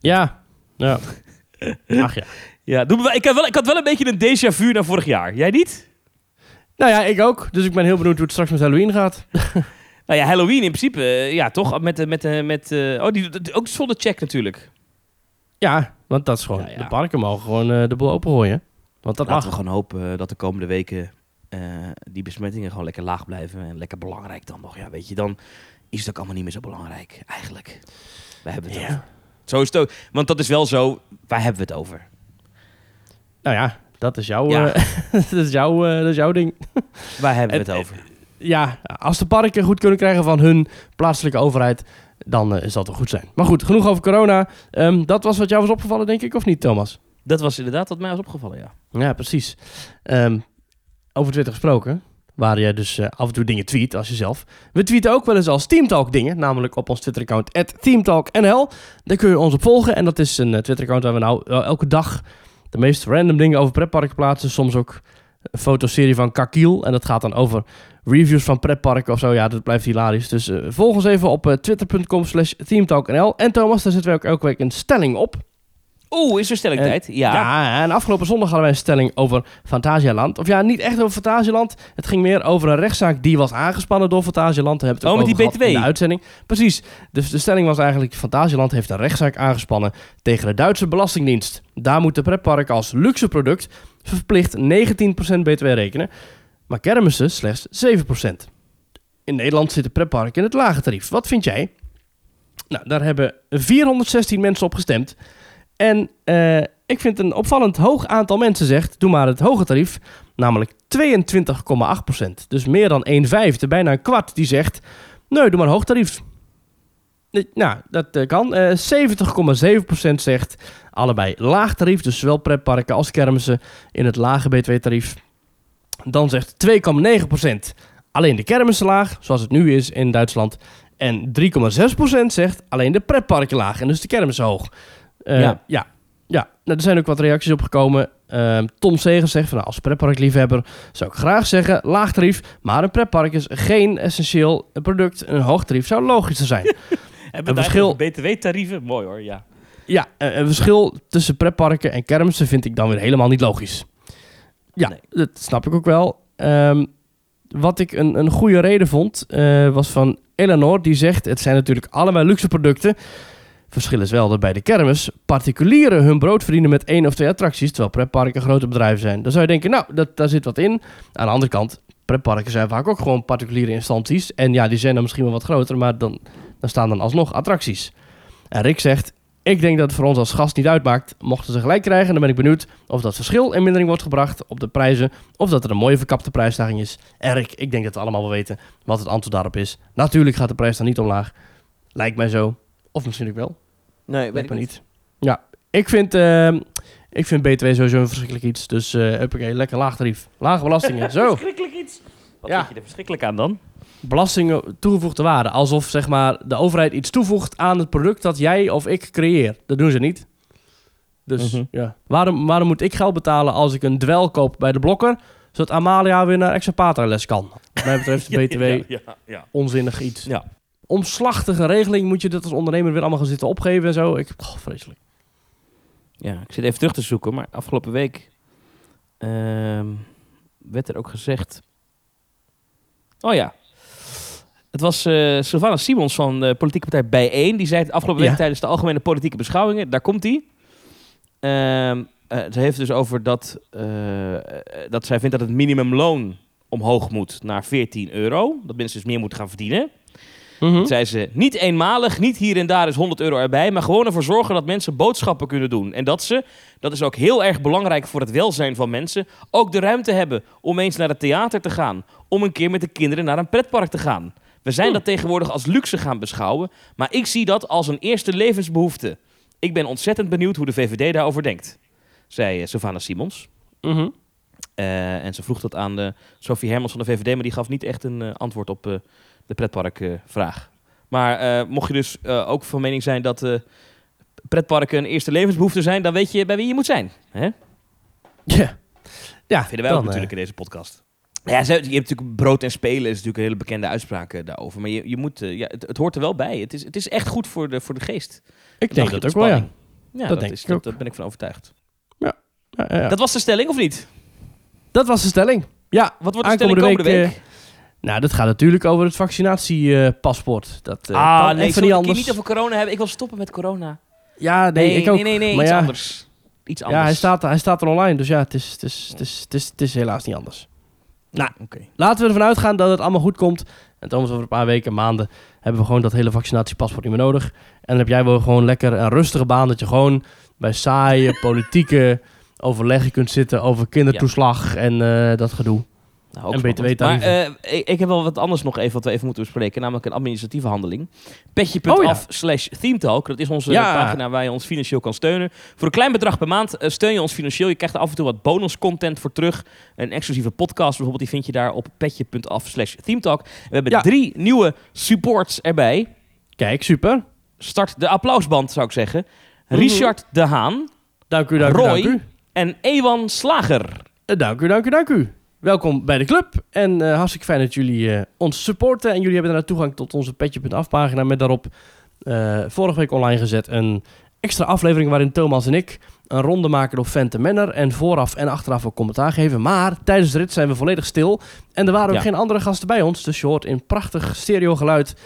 [SPEAKER 1] Ja. Ja. Ach ja.
[SPEAKER 2] Ja, doe me wel- ik, had wel, ik had wel een beetje een déjà vu naar vorig jaar. Jij niet?
[SPEAKER 1] Nou ja, ik ook. Dus ik ben heel benieuwd hoe het straks met Halloween gaat.
[SPEAKER 2] Nou ja, Halloween in principe, eh, ja toch? Met, eh, met, met, eh, oh, die, ook zonder check natuurlijk.
[SPEAKER 1] Ja, want dat is gewoon...
[SPEAKER 2] Ja, ja.
[SPEAKER 1] De parken mogen gewoon eh, de boel opengooien. Want dat
[SPEAKER 2] Laten
[SPEAKER 1] mag.
[SPEAKER 2] we gewoon hopen dat de komende weken die besmettingen gewoon lekker laag blijven. En lekker belangrijk dan nog. Ja, weet je, dan is het ook allemaal niet meer zo belangrijk, eigenlijk. Waar hebben het over?
[SPEAKER 1] Ja.
[SPEAKER 2] Zo is het ook. Want dat is wel zo, waar hebben we het over?
[SPEAKER 1] Nou ja, dat is jouw,
[SPEAKER 2] Ja.
[SPEAKER 1] eh, dat is jouw, eh, dat is jouw ding.
[SPEAKER 2] Waar hebben we
[SPEAKER 1] Het-
[SPEAKER 2] het over?
[SPEAKER 1] Ja, als de parken goed kunnen krijgen van hun plaatselijke overheid, dan eh, is dat wel goed zijn. Maar goed, genoeg over corona. Ehm, dat was wat jou was opgevallen, denk ik, of niet, Thomas?
[SPEAKER 2] Dat was inderdaad wat mij was opgevallen, ja.
[SPEAKER 1] Ja, precies. Ehm, over Twitter gesproken, waar je dus eh, af en toe dingen tweet als jezelf. We tweeten ook wel eens als Teamtalk dingen, namelijk op ons Twitter-account @teamtalknl. Daar kun je ons op volgen en dat is een eh, Twitter-account waar we nou eh, elke dag de meest random dingen over pretparken plaatsen. Soms ook een fotoserie van Kakiel en dat gaat dan over reviews van pretparken of zo. Ja, dat blijft hilarisch. Dus volg ons even op twitter.com slash teamtalknl. En Thomas, daar zetten wij ook elke week een stelling op.
[SPEAKER 2] Oeh, is er stellingtijd? ja.
[SPEAKER 1] Ja, en afgelopen zondag hadden wij een stelling over Fantasialand. Of ja, niet echt over Fantasialand. Het ging meer over een rechtszaak die was aangespannen door Fantasialand.
[SPEAKER 2] Oh, met die BTW.
[SPEAKER 1] in de uitzending. Precies. Dus de stelling was eigenlijk... Fantasialand heeft een rechtszaak aangespannen tegen de Duitse Belastingdienst. Daar moet de pretpark als luxe product verplicht 19% btw rekenen. Maar kermissen slechts 7%. In Nederland zitten pretparken in het lage tarief. Wat vind jij? Nou, daar hebben 416 mensen op gestemd. En eh, ik vind een opvallend hoog aantal mensen zegt, doe maar het hoge tarief, namelijk 22,8%. Dus meer dan 1 vijfde, bijna een kwart, die zegt, nee, doe maar hoog tarief. Eh, Nou, dat eh, kan. Eh 70,7% zegt allebei laag tarief, dus zowel pretparken als kermissen in het lage btw-tarief. Dan zegt 2,9% alleen de kermissen laag, zoals het nu is in Duitsland. En 3,6% zegt alleen de pretparken laag en dus de kermissen hoog. Eh,
[SPEAKER 2] Ja.
[SPEAKER 1] ja. ja. Nou, er zijn ook wat reacties op gekomen. Ehm, Tom Segers zegt van nou, als pretparkliefhebber zou ik graag zeggen laag tarief, maar een pretpark is geen essentieel product. Een hoog tarief zou logischer zijn.
[SPEAKER 2] Hebben we
[SPEAKER 1] verschil-
[SPEAKER 2] BTW-tarieven? Mooi hoor, ja.
[SPEAKER 1] ja, eh, een verschil tussen pretparken en kermissen vind ik dan weer helemaal niet logisch. Ja,
[SPEAKER 2] Nee.
[SPEAKER 1] dat snap ik ook wel. Ehm, wat ik een, een goede reden vond, eh, was van Eleanor. Die zegt, het zijn natuurlijk allebei luxe producten. Verschil is wel dat bij de kermis particulieren hun brood verdienen met één of twee attracties, terwijl pretparken grote bedrijven zijn. Dan zou je denken, nou, dat, daar zit wat in. Aan de andere kant, pretparken zijn vaak ook gewoon particuliere instanties. En ja, die zijn dan misschien wel wat groter, maar dan, dan staan dan alsnog attracties. En Rick zegt, ik denk dat het voor ons als gast niet uitmaakt. Mochten ze gelijk krijgen, dan ben ik benieuwd of dat verschil in mindering wordt gebracht op de prijzen. Of dat er een mooie verkapte prijsstijging is. En Rick, ik denk dat we allemaal wel weten wat het antwoord daarop is. Natuurlijk gaat de prijs dan niet omlaag. Lijkt mij zo. Of misschien ook wel.
[SPEAKER 2] Nee,
[SPEAKER 1] Lijkt me niet. Ja, ik vind, ehm, ik vind BTW sowieso een verschrikkelijk iets. Dus eh huppakee, lekker laag tarief. Lage belastingen, zo.
[SPEAKER 2] Verschrikkelijk iets. Wat
[SPEAKER 1] Ja.
[SPEAKER 2] vind je er verschrikkelijk aan dan?
[SPEAKER 1] Belastingen toegevoegde waarde. Alsof zeg maar, de overheid iets toevoegt aan het product dat jij of ik creëer. Dat doen ze niet. Dus
[SPEAKER 2] Mhm.
[SPEAKER 1] ja, waarom, waarom moet ik geld betalen als ik een dwel koop bij de blokker, zodat Amalia weer naar Exapata les kan? Wat mij betreft is BTW
[SPEAKER 2] Ja, ja, ja.
[SPEAKER 1] onzinnig iets.
[SPEAKER 2] Ja.
[SPEAKER 1] Omslachtige regeling moet je dat als ondernemer weer allemaal gaan zitten opgeven en zo. Ik, oh, vreselijk.
[SPEAKER 2] Ja, ik zit even terug te zoeken, maar afgelopen week ehm, werd er ook gezegd. Oh ja. Het was eh Sylvana Simons van de politieke partij Bijeen. Die zei het afgelopen
[SPEAKER 1] Ja.
[SPEAKER 2] week tijdens de algemene politieke beschouwingen. Daar komt hij. Ehm eh, ze heeft dus over dat, eh, dat zij vindt dat het minimumloon omhoog moet naar 14 euro. Dat mensen dus meer moeten gaan verdienen. Toen zei ze, niet eenmalig, niet hier en daar is 100 euro erbij, maar gewoon ervoor zorgen dat mensen boodschappen kunnen doen. En dat ze, dat is ook heel erg belangrijk voor het welzijn van mensen, ook de ruimte hebben om eens naar het theater te gaan. Om een keer met de kinderen naar een pretpark te gaan. We zijn dat tegenwoordig als luxe gaan beschouwen, maar ik zie dat als een eerste levensbehoefte. Ik ben ontzettend benieuwd hoe de VVD daarover denkt, zei eh, Sylvana Simons.
[SPEAKER 1] Mhm.
[SPEAKER 2] Eh, en ze vroeg dat aan de Sophie Hermans van de VVD, maar die gaf niet echt een eh, antwoord op eh, de pretparkvraag. maar eh, mocht je dus eh, ook van mening zijn dat eh, pretparken een eerste levensbehoefte zijn, dan weet je bij wie je moet zijn. Hè?
[SPEAKER 1] Ja. Ja,
[SPEAKER 2] Vinden wij
[SPEAKER 1] dan,
[SPEAKER 2] ook natuurlijk in deze podcast. Ja, je hebt natuurlijk brood en spelen is natuurlijk een hele bekende uitspraak eh, daarover. Maar je, je moet, eh, ja, het, het hoort er wel bij. Het is, het is echt goed voor de, voor de geest.
[SPEAKER 1] eh, ik denk dat ook wel, ja. Dat
[SPEAKER 2] dat,
[SPEAKER 1] denk
[SPEAKER 2] is,
[SPEAKER 1] ik
[SPEAKER 2] dat, daar ben ik van overtuigd.
[SPEAKER 1] Ja, ja, ja.
[SPEAKER 2] Dat was de stelling, of niet?
[SPEAKER 1] Dat was de stelling. Ja,
[SPEAKER 2] Wat wordt de stelling komende
[SPEAKER 1] week,
[SPEAKER 2] week?
[SPEAKER 1] Nou, dat gaat natuurlijk over het vaccinatiepaspoort. dat eh,
[SPEAKER 2] ah,
[SPEAKER 1] kan
[SPEAKER 2] nee,
[SPEAKER 1] even niet
[SPEAKER 2] niet over corona hebben? Ik wil stoppen met corona.
[SPEAKER 1] Ja, nee, ik ook.
[SPEAKER 2] nee, nee, nee,
[SPEAKER 1] maar
[SPEAKER 2] iets
[SPEAKER 1] ja,
[SPEAKER 2] anders. Iets anders.
[SPEAKER 1] Ja, hij staat, hij staat er online, dus ja, het is, het is, het is, het is, het is helaas niet anders. Nou,
[SPEAKER 2] Oké.
[SPEAKER 1] Laten we ervan uitgaan dat het allemaal goed komt. En Thomas, over een paar weken, maanden, hebben we gewoon dat hele vaccinatiepaspoort niet meer nodig. En dan heb jij wel gewoon lekker een rustige baan, dat je gewoon bij saaie politieke overleggen kunt zitten over kindertoeslag en eh, dat gedoe.
[SPEAKER 2] Nou,
[SPEAKER 1] En. BTW-tarieven.
[SPEAKER 2] Maar eh, ik, ik heb wel wat anders nog even wat we even moeten bespreken. Namelijk een administratieve handeling. Petje.af
[SPEAKER 1] Oh ja.
[SPEAKER 2] slash themetalk. Dat is onze
[SPEAKER 1] Ja.
[SPEAKER 2] pagina waar je ons financieel kan steunen. Voor een klein bedrag per maand eh, steun je ons financieel. Je krijgt er af en toe wat bonuscontent voor terug. Een exclusieve podcast bijvoorbeeld. Die vind je daar op petje.af slash themetalk. We hebben
[SPEAKER 1] Ja.
[SPEAKER 2] drie nieuwe supports erbij.
[SPEAKER 1] Kijk, super.
[SPEAKER 2] Start de applausband zou ik zeggen.
[SPEAKER 1] Mhm.
[SPEAKER 2] Richard de Haan
[SPEAKER 1] Dank u, dank u,
[SPEAKER 2] Roy.
[SPEAKER 1] dank u.
[SPEAKER 2] en Ewan Slager.
[SPEAKER 1] Eh, Dank u, dank u, dank u. Welkom bij de club. En eh, hartstikke fijn dat jullie eh, ons supporten. En jullie hebben daarna toegang tot onze Petje.af pagina. Met daarop eh, vorige week online gezet een extra aflevering waarin Thomas en ik een ronde maken door Fente Manor. En vooraf en achteraf ook commentaar geven. Maar tijdens de rit zijn we volledig stil. En er waren ook
[SPEAKER 2] Ja.
[SPEAKER 1] geen andere gasten bij ons. Dus je hoort in prachtig stereo geluid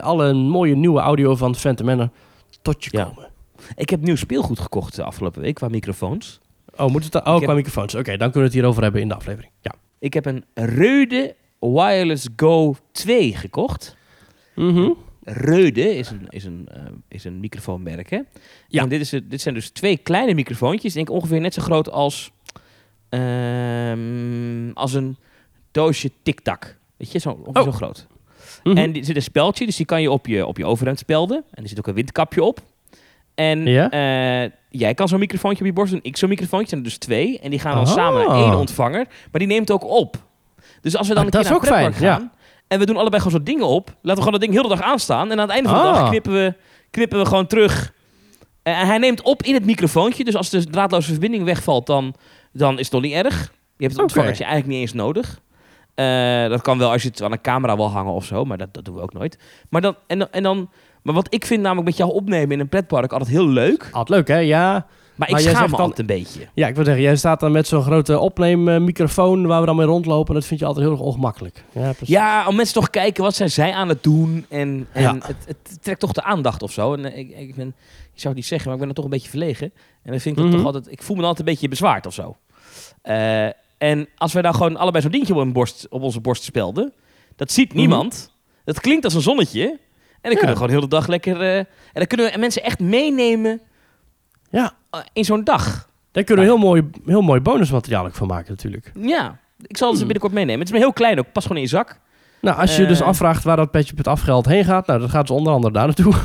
[SPEAKER 1] alle mooie nieuwe audio van Fente Manor tot je
[SPEAKER 2] Ja.
[SPEAKER 1] komen.
[SPEAKER 2] Ik heb nieuw speelgoed gekocht de afgelopen week qua microfoons.
[SPEAKER 1] Oh, moet het... Oh,
[SPEAKER 2] Ik
[SPEAKER 1] qua
[SPEAKER 2] heb-
[SPEAKER 1] microfoons. Oké, dan kunnen we het hierover hebben in de aflevering. Ja.
[SPEAKER 2] Ik heb een Reude Wireless Go 2 gekocht. Reude is een, is een, eh, is een microfoonmerk, hè?
[SPEAKER 1] Ja.
[SPEAKER 2] En dit, is het, dit zijn dus twee kleine microfoontjes. Ik denk ongeveer net zo groot als, ehm, als een doosje tic-tac. Weet je, zo, ongeveer
[SPEAKER 1] Oh.
[SPEAKER 2] zo groot.
[SPEAKER 1] Mhm.
[SPEAKER 2] En er zit een speldje, dus die kan je op je, op je overhemd spelden. En er zit ook een windkapje op. En
[SPEAKER 1] Ja?
[SPEAKER 2] eh, jij kan zo'n microfoontje op je borst doen. Ik zo'n microfoontje. zijn er dus twee. En die gaan dan
[SPEAKER 1] Ah.
[SPEAKER 2] samen naar één ontvanger. Maar die neemt ook op. Dus als we dan
[SPEAKER 1] Ah,
[SPEAKER 2] een keer naar een
[SPEAKER 1] fijn,
[SPEAKER 2] gaan... En we doen allebei gewoon zo dingen op. Laten we gewoon dat ding heel de dag aanstaan. En aan het einde van de
[SPEAKER 1] Ah.
[SPEAKER 2] dag knippen we, knippen we gewoon terug. Eh, En hij neemt op in het microfoontje. Dus als de draadloze verbinding wegvalt, dan, dan is het nog niet erg. Je hebt het ontvangertje eigenlijk niet eens nodig. Eh, dat kan wel als je het aan een camera wil hangen of zo. Maar dat, dat doen we ook nooit. Maar, dan, en, en dan, maar wat ik vind namelijk met jou opnemen in een pretpark altijd heel leuk.
[SPEAKER 1] Altijd leuk, hè? Ja.
[SPEAKER 2] Maar,
[SPEAKER 1] Maar
[SPEAKER 2] ik schaam me
[SPEAKER 1] dan-
[SPEAKER 2] altijd een beetje.
[SPEAKER 1] Ja, ik wil zeggen, jij staat dan met zo'n grote opneemmicrofoon waar we dan mee rondlopen. Dat vind je altijd heel erg ongemakkelijk. Ja, precies.
[SPEAKER 2] Ja, om mensen toch kijken wat zijn zij aan het doen. En, en
[SPEAKER 1] Ja.
[SPEAKER 2] het, het trekt toch de aandacht of zo. En eh, ik, ik ben, je zou het niet zeggen, maar ik ben er toch een beetje verlegen. En dan vind ik dat
[SPEAKER 1] Mhm.
[SPEAKER 2] toch altijd, ik voel me dan altijd een beetje bezwaard of zo. Eh, en als wij dan gewoon allebei zo'n dingetje op, een borst, op onze borst spelden, dat ziet
[SPEAKER 1] Mhm.
[SPEAKER 2] niemand. Dat klinkt als een zonnetje. En dan kunnen we gewoon heel de dag lekker. eh, en dan kunnen we mensen echt meenemen
[SPEAKER 1] Ja,
[SPEAKER 2] eh, in zo'n dag.
[SPEAKER 1] daar kunnen we heel mooi, heel mooi bonusmateriaal van maken natuurlijk.
[SPEAKER 2] Ja, ik zal ze
[SPEAKER 1] Hmm.
[SPEAKER 2] binnenkort meenemen. Het is maar heel klein ook, pas gewoon in je zak.
[SPEAKER 1] Nou, als je
[SPEAKER 2] Eh.
[SPEAKER 1] dus afvraagt waar dat petje het afgeld heen gaat, nou, dan gaat ze onder andere daar naartoe.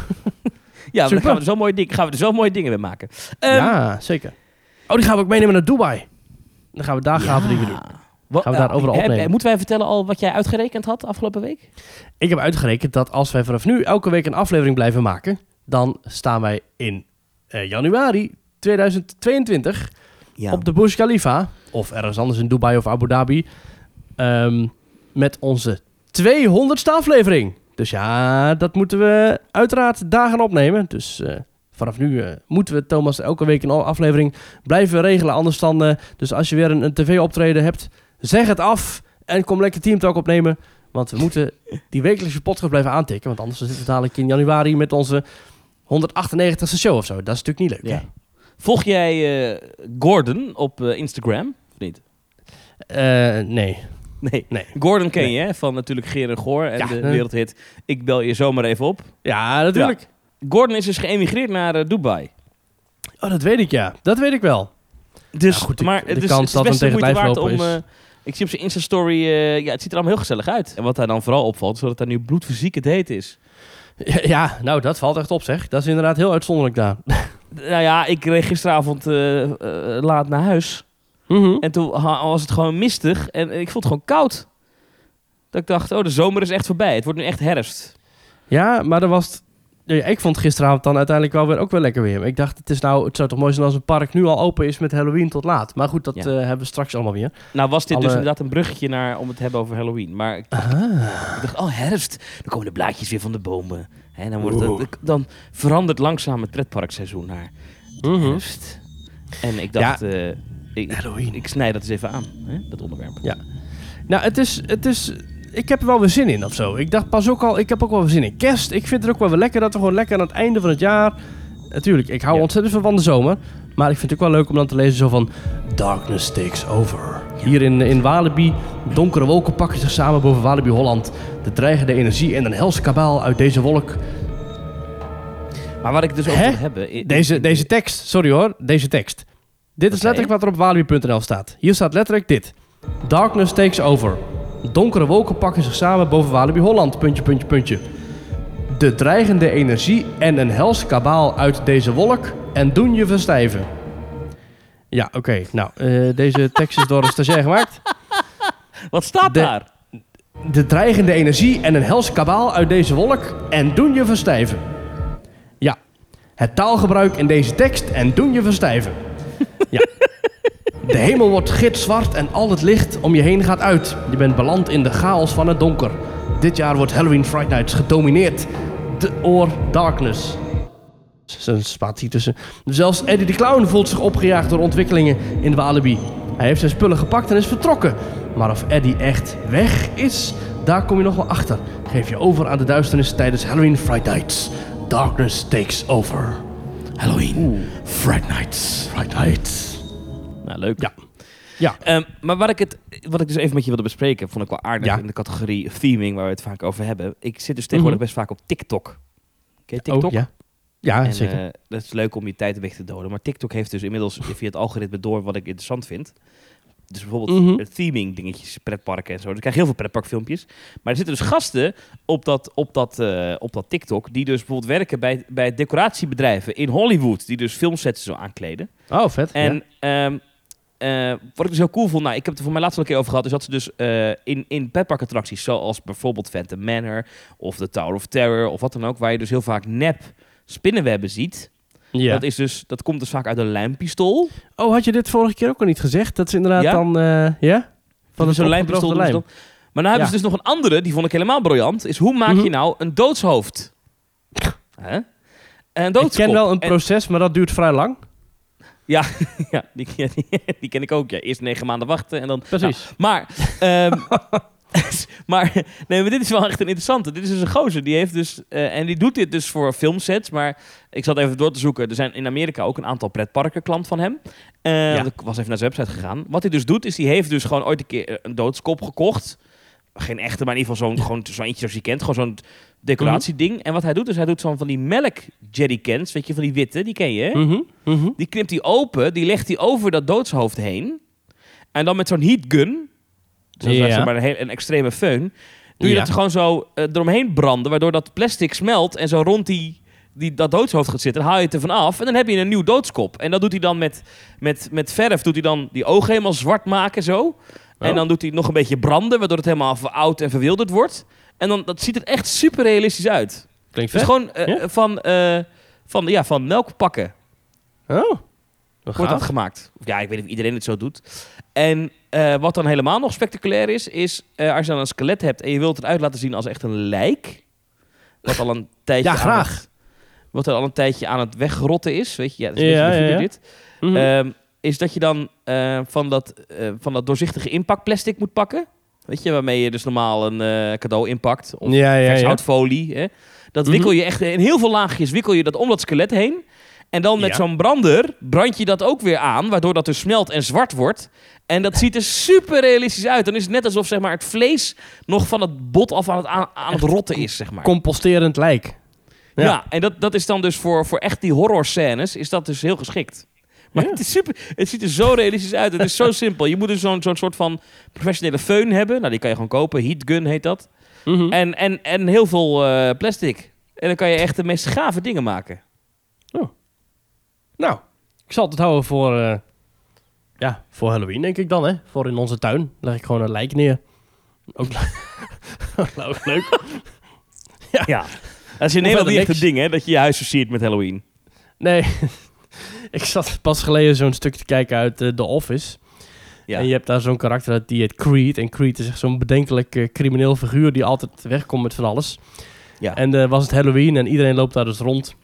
[SPEAKER 2] Ja, dan gaan we, er zo mooie dingen, gaan we er zo mooie dingen mee maken. Ehm,
[SPEAKER 1] ja, zeker. Oh, die gaan we ook meenemen naar Dubai. Dan gaan we daar gave dingen doen.
[SPEAKER 2] Wat,
[SPEAKER 1] Gaan we daar overal
[SPEAKER 2] heb-
[SPEAKER 1] opnemen.
[SPEAKER 2] Moeten wij vertellen al wat jij uitgerekend had afgelopen week?
[SPEAKER 1] Ik heb uitgerekend dat als wij vanaf nu elke week een aflevering blijven maken, dan staan wij in eh, januari 2022
[SPEAKER 2] Ja.
[SPEAKER 1] op de Burj Khalifa, of ergens anders in Dubai of Abu Dhabi, ehm, met onze 200ste aflevering. Dus ja, dat moeten we uiteraard daar gaan opnemen. Dus eh, vanaf nu eh, moeten we Thomas elke week een aflevering blijven regelen. Anders dan, eh, dus als je weer een, een tv-optreden hebt, zeg het af en kom lekker Teamtalk opnemen. Want we moeten die wekelijkse podcast blijven aantikken. Want anders zitten we dadelijk in januari met onze 198ste show of zo. Dat is natuurlijk niet leuk.
[SPEAKER 2] Ja. Volg jij eh, Gordon op eh, Instagram? Of niet?
[SPEAKER 1] Eh, nee.
[SPEAKER 2] Nee.
[SPEAKER 1] Nee.
[SPEAKER 2] Gordon ken
[SPEAKER 1] Nee.
[SPEAKER 2] je, hè? Van natuurlijk Geer en Goor en
[SPEAKER 1] Ja,
[SPEAKER 2] de
[SPEAKER 1] eh.
[SPEAKER 2] wereldhit Ik bel je zomaar even op.
[SPEAKER 1] Ja, natuurlijk.
[SPEAKER 2] Gordon is dus geëmigreerd naar Dubai.
[SPEAKER 1] Oh, dat weet ik, ja. Dat weet ik wel.
[SPEAKER 2] Dus,
[SPEAKER 1] Ja, goed, de-
[SPEAKER 2] maar
[SPEAKER 1] de
[SPEAKER 2] het is,
[SPEAKER 1] kans dat hem
[SPEAKER 2] de
[SPEAKER 1] tegen het
[SPEAKER 2] waard om... ik zie op zijn Insta-story, eh, ja, het ziet er allemaal heel gezellig uit. En wat daar dan vooral opvalt, is dat het daar nu bloedfysiek het heet is.
[SPEAKER 1] Ja, nou, dat valt echt op, zeg. Dat is inderdaad heel uitzonderlijk daar.
[SPEAKER 2] Nou ja, ik reed gisteravond eh, eh, laat naar huis.
[SPEAKER 1] Mhm.
[SPEAKER 2] En toen was het gewoon mistig en ik vond het gewoon koud. Dat ik dacht, oh, de zomer is echt voorbij. Het wordt nu echt herfst.
[SPEAKER 1] Ja, maar er was... Ja, ik vond gisteravond dan uiteindelijk wel weer ook wel lekker weer. Ik dacht, het, is nou, het zou toch mooi zijn als een park nu al open is met Halloween tot laat. Maar goed, dat
[SPEAKER 2] Ja.
[SPEAKER 1] eh, hebben we straks allemaal weer.
[SPEAKER 2] Nou was dit dus inderdaad een bruggetje naar om het te hebben over Halloween. Maar ik dacht, ik dacht, oh herfst, dan komen de blaadjes weer van de bomen. En dan, wordt het, dan verandert langzaam het pretparkseizoen naar
[SPEAKER 1] Mhm.
[SPEAKER 2] herfst. En ik dacht, eh, ik,
[SPEAKER 1] Halloween.
[SPEAKER 2] ik snij dat eens even aan, hè, dat onderwerp.
[SPEAKER 1] Nou, het is, het is... Ik heb er wel weer zin in of zo. Ik dacht pas ook al, ik heb ook wel weer zin in kerst. Ik vind het ook wel weer lekker dat we gewoon lekker aan het einde van het jaar... Natuurlijk, ik hou
[SPEAKER 2] Ja.
[SPEAKER 1] ontzettend veel van de zomer. Maar ik vind het ook wel leuk om dan te lezen zo van... Darkness takes over. Hier in, in Walibi, donkere wolken pakken zich samen boven Walibi Holland. De dreigende energie en een helse kabaal uit deze wolk.
[SPEAKER 2] Maar wat ik dus
[SPEAKER 1] Hè?
[SPEAKER 2] wil hebben...
[SPEAKER 1] Deze, deze tekst, sorry hoor, deze tekst. Dit is letterlijk wat er op walibi.nl staat. Hier staat letterlijk dit. Darkness takes over. Donkere wolken pakken zich samen boven Walibi Holland. Puntje, puntje, puntje. De dreigende energie en een hels kabaal uit deze wolk en doen je verstijven. Ja, oké. Nou, eh, deze tekst is door een stagiair gemaakt.
[SPEAKER 2] Wat staat
[SPEAKER 1] De-
[SPEAKER 2] daar?
[SPEAKER 1] De dreigende energie en een hels kabaal uit deze wolk en doen je verstijven. Ja, het taalgebruik in deze tekst en doen je verstijven. De hemel wordt gitzwart en al het licht om je heen gaat uit. Je bent beland in de chaos van het donker. Dit jaar wordt Halloween Fright Nights gedomineerd. De oor darkness. Er is een spatie tussen. Zelfs Eddie de Clown voelt zich opgejaagd door ontwikkelingen in Walibi. Hij heeft zijn spullen gepakt en is vertrokken. Maar of Eddie echt weg is, daar kom je nog wel achter. Geef je over aan de duisternis tijdens Halloween Fright Nights. Darkness takes over. Halloween Fright Nights. Fright Nights.
[SPEAKER 2] Nou, leuk.
[SPEAKER 1] Ja. Ja.
[SPEAKER 2] Ehm, maar wat ik, het, wat ik dus even met je wilde bespreken, vond ik wel aardig
[SPEAKER 1] Ja.
[SPEAKER 2] in de categorie theming, waar we het vaak over hebben. Ik zit dus tegenwoordig best vaak op TikTok. Ken je TikTok?
[SPEAKER 1] Oh, ja. Ja,
[SPEAKER 2] En,
[SPEAKER 1] zeker.
[SPEAKER 2] eh, dat is leuk om je tijd weg te doden. Maar TikTok heeft dus inmiddels via het algoritme door wat ik interessant vind. Dus bijvoorbeeld
[SPEAKER 1] Mhm.
[SPEAKER 2] eh, theming dingetjes, pretparken en zo. Dus ik krijg heel veel pretparkfilmpjes. Maar er zitten dus gasten op dat, op dat, eh, op dat TikTok... die dus bijvoorbeeld werken bij, bij decoratiebedrijven in Hollywood... die dus filmsets zo aankleden.
[SPEAKER 1] oh, vet.
[SPEAKER 2] En ehm, eh, wat ik dus heel cool vond, nou, ik heb het er voor mij laatst al een keer over gehad, is dat ze dus eh, in, in petparkattracties, zoals bijvoorbeeld Phantom Manor of de Tower of Terror of wat dan ook, waar je dus heel vaak nep spinnenwebben ziet.
[SPEAKER 1] ja.
[SPEAKER 2] Dat, is dus, dat komt dus vaak uit een lijmpistool.
[SPEAKER 1] Oh, had je dit vorige keer ook al niet gezegd? Dat is inderdaad
[SPEAKER 2] Ja?
[SPEAKER 1] dan... eh, ja? Van een
[SPEAKER 2] zo'n
[SPEAKER 1] lijmpistool lijm.
[SPEAKER 2] Maar nou hebben
[SPEAKER 1] Ja.
[SPEAKER 2] ze dus nog een andere, die vond ik helemaal briljant, is hoe maak
[SPEAKER 1] Mhm.
[SPEAKER 2] je nou een doodshoofd? Een
[SPEAKER 1] Ik ken wel een
[SPEAKER 2] En-
[SPEAKER 1] proces, maar dat duurt vrij lang.
[SPEAKER 2] ja, die, ja, die, die ken ik ook. Ja. Eerst negen maanden wachten en dan
[SPEAKER 1] Precies.
[SPEAKER 2] Maar, ehm, maar, nee, maar dit is wel echt een interessante. Dit is dus een gozer. Die heeft dus, eh, en die doet dit dus voor filmsets. Maar ik zat even door te zoeken. Er zijn in Amerika ook een aantal pretparken klant van hem. Eh,
[SPEAKER 1] Ja.
[SPEAKER 2] Ik was even naar zijn website gegaan. Wat hij dus doet, is hij heeft dus gewoon ooit een keer een doodskop gekocht. Geen echte, maar in ieder geval zo'n gewoon zo eentje zoals je kent. Gewoon zo'n decoratieding. En wat hij doet, is hij doet zo'n van die melk jerrycans. Weet je, van die witte, die ken je?
[SPEAKER 1] Mhm, mhm.
[SPEAKER 2] Die knipt hij open, die legt hij over dat doodshoofd heen. En dan met zo'n heatgun, dus
[SPEAKER 1] Ja.
[SPEAKER 2] zeg maar een, heel, een extreme föhn, doe je
[SPEAKER 1] Ja.
[SPEAKER 2] dat gewoon zo eh, eromheen branden, waardoor dat plastic smelt en zo rond die, die, dat doodshoofd gaat zitten. Dan haal je het ervan af en dan heb je een nieuw doodskop. En dat doet hij dan met, met, met verf, doet hij dan die ogen helemaal zwart maken zo. En
[SPEAKER 1] Oh.
[SPEAKER 2] dan doet hij nog een beetje branden, waardoor het helemaal veroud en verwilderd wordt. En dan dat ziet er echt super realistisch uit.
[SPEAKER 1] Klinkt
[SPEAKER 2] Dus
[SPEAKER 1] vet.
[SPEAKER 2] gewoon eh,
[SPEAKER 1] Ja?
[SPEAKER 2] van, eh, van, ja, van melkpakken
[SPEAKER 1] Oh, wat
[SPEAKER 2] wordt dat gemaakt. Of Ja, ik weet niet of iedereen het zo doet. En eh, wat dan helemaal nog spectaculair is, is eh, als je dan een skelet hebt en je wilt het uit laten zien als echt een lijk, wat al een tijdje
[SPEAKER 1] Ja, graag.
[SPEAKER 2] het- wat er al een tijdje aan het wegrotten is, weet je, ja, dat is een
[SPEAKER 1] Ja,
[SPEAKER 2] beetje
[SPEAKER 1] ja,
[SPEAKER 2] dit.
[SPEAKER 1] Mhm.
[SPEAKER 2] Ehm, is dat je dan eh, van, dat, eh, van dat doorzichtige inpakplastic moet pakken. Weet je, waarmee je dus normaal een eh, cadeau inpakt. Of
[SPEAKER 1] ja, ja, ja.
[SPEAKER 2] Hè? Dat
[SPEAKER 1] Mhm.
[SPEAKER 2] wikkel je echt in heel veel laagjes wikkel je dat om dat skelet heen. En dan met
[SPEAKER 1] Ja.
[SPEAKER 2] zo'n brander brand je dat ook weer aan, waardoor dat dus smelt en zwart wordt. En dat ziet er super realistisch uit. Dan is het net alsof zeg maar, het vlees nog van het bot af aan het, aan, aan het rotten is, zeg maar.
[SPEAKER 1] Composterend lijk.
[SPEAKER 2] Ja,
[SPEAKER 1] Ja.
[SPEAKER 2] en dat, dat is dan dus voor, voor echt die horror scènes is dat dus heel geschikt. Maar
[SPEAKER 1] Ja.
[SPEAKER 2] het, is super, het ziet er zo realistisch uit. Het is zo simpel. Je moet dus zo'n zo'n soort van professionele föhn hebben. Nou, die kan je gewoon kopen. Heat gun heet dat.
[SPEAKER 1] Mhm.
[SPEAKER 2] En, en, en heel veel eh, plastic. En dan kan je echt de meest gave dingen maken.
[SPEAKER 1] Nou, ik zal het houden voor, eh, ja, voor Halloween, denk ik dan, hè. Voor in onze tuin. Leg ik gewoon een lijk neer. Ook, le- ook leuk.
[SPEAKER 2] Ja. Dat is in Nederland niet echt een ding, hè? Dat je je huis versiert met Halloween.
[SPEAKER 1] Nee, ik zat pas geleden zo'n stuk te kijken uit eh, The Office.
[SPEAKER 2] Ja.
[SPEAKER 1] En je hebt daar zo'n karakter uit, die heet Creed. En Creed is echt zo'n bedenkelijk eh, crimineel figuur die altijd wegkomt met van alles.
[SPEAKER 2] Ja.
[SPEAKER 1] En eh, was het Halloween en iedereen loopt daar dus rond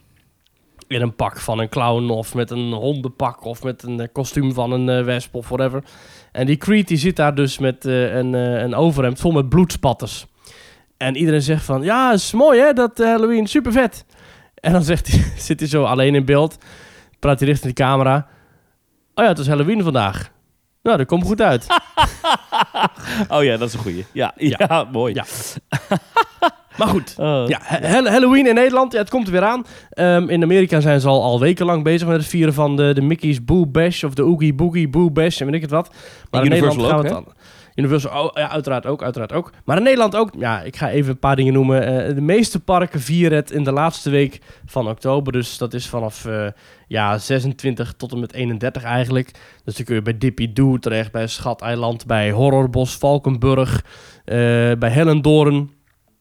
[SPEAKER 1] in een pak van een clown of met een hondenpak of met een kostuum van een wesp of whatever. En die Creed die zit daar dus met een, een overhemd vol met bloedspatters. En iedereen zegt van, ja, is mooi hè, dat Halloween, super vet. En dan zegt hij, zit hij zo alleen in beeld, praat hij richting de camera. Oh ja, het is Halloween vandaag. Nou, dat komt goed uit.
[SPEAKER 2] Oh ja, dat is een goeie. Ja, ja. mooi.
[SPEAKER 1] Ja. Maar goed,
[SPEAKER 2] Oh.
[SPEAKER 1] Ja, Ha- Ha- Halloween in Nederland, ja, het komt er weer aan. Ehm, in Amerika zijn ze al, al wekenlang bezig met het vieren van de, de Mickey's Boo Bash of de Oogie Boogie Boo Bash en weet ik het wat. Maar in, Nederland gaan
[SPEAKER 2] ook,
[SPEAKER 1] we het. Universal, ja, uiteraard ook, uiteraard ook. Maar in Nederland ook, ja, ik ga even een paar dingen noemen. Eh, de meeste parken vieren het in de laatste week van oktober. Dus dat is vanaf eh, ja, 26 tot en met 31 eigenlijk. Dus dan kun je bij Dippy Doo terecht, bij Schateiland, bij Horrorbos, Valkenburg, eh, bij Hellendoorn.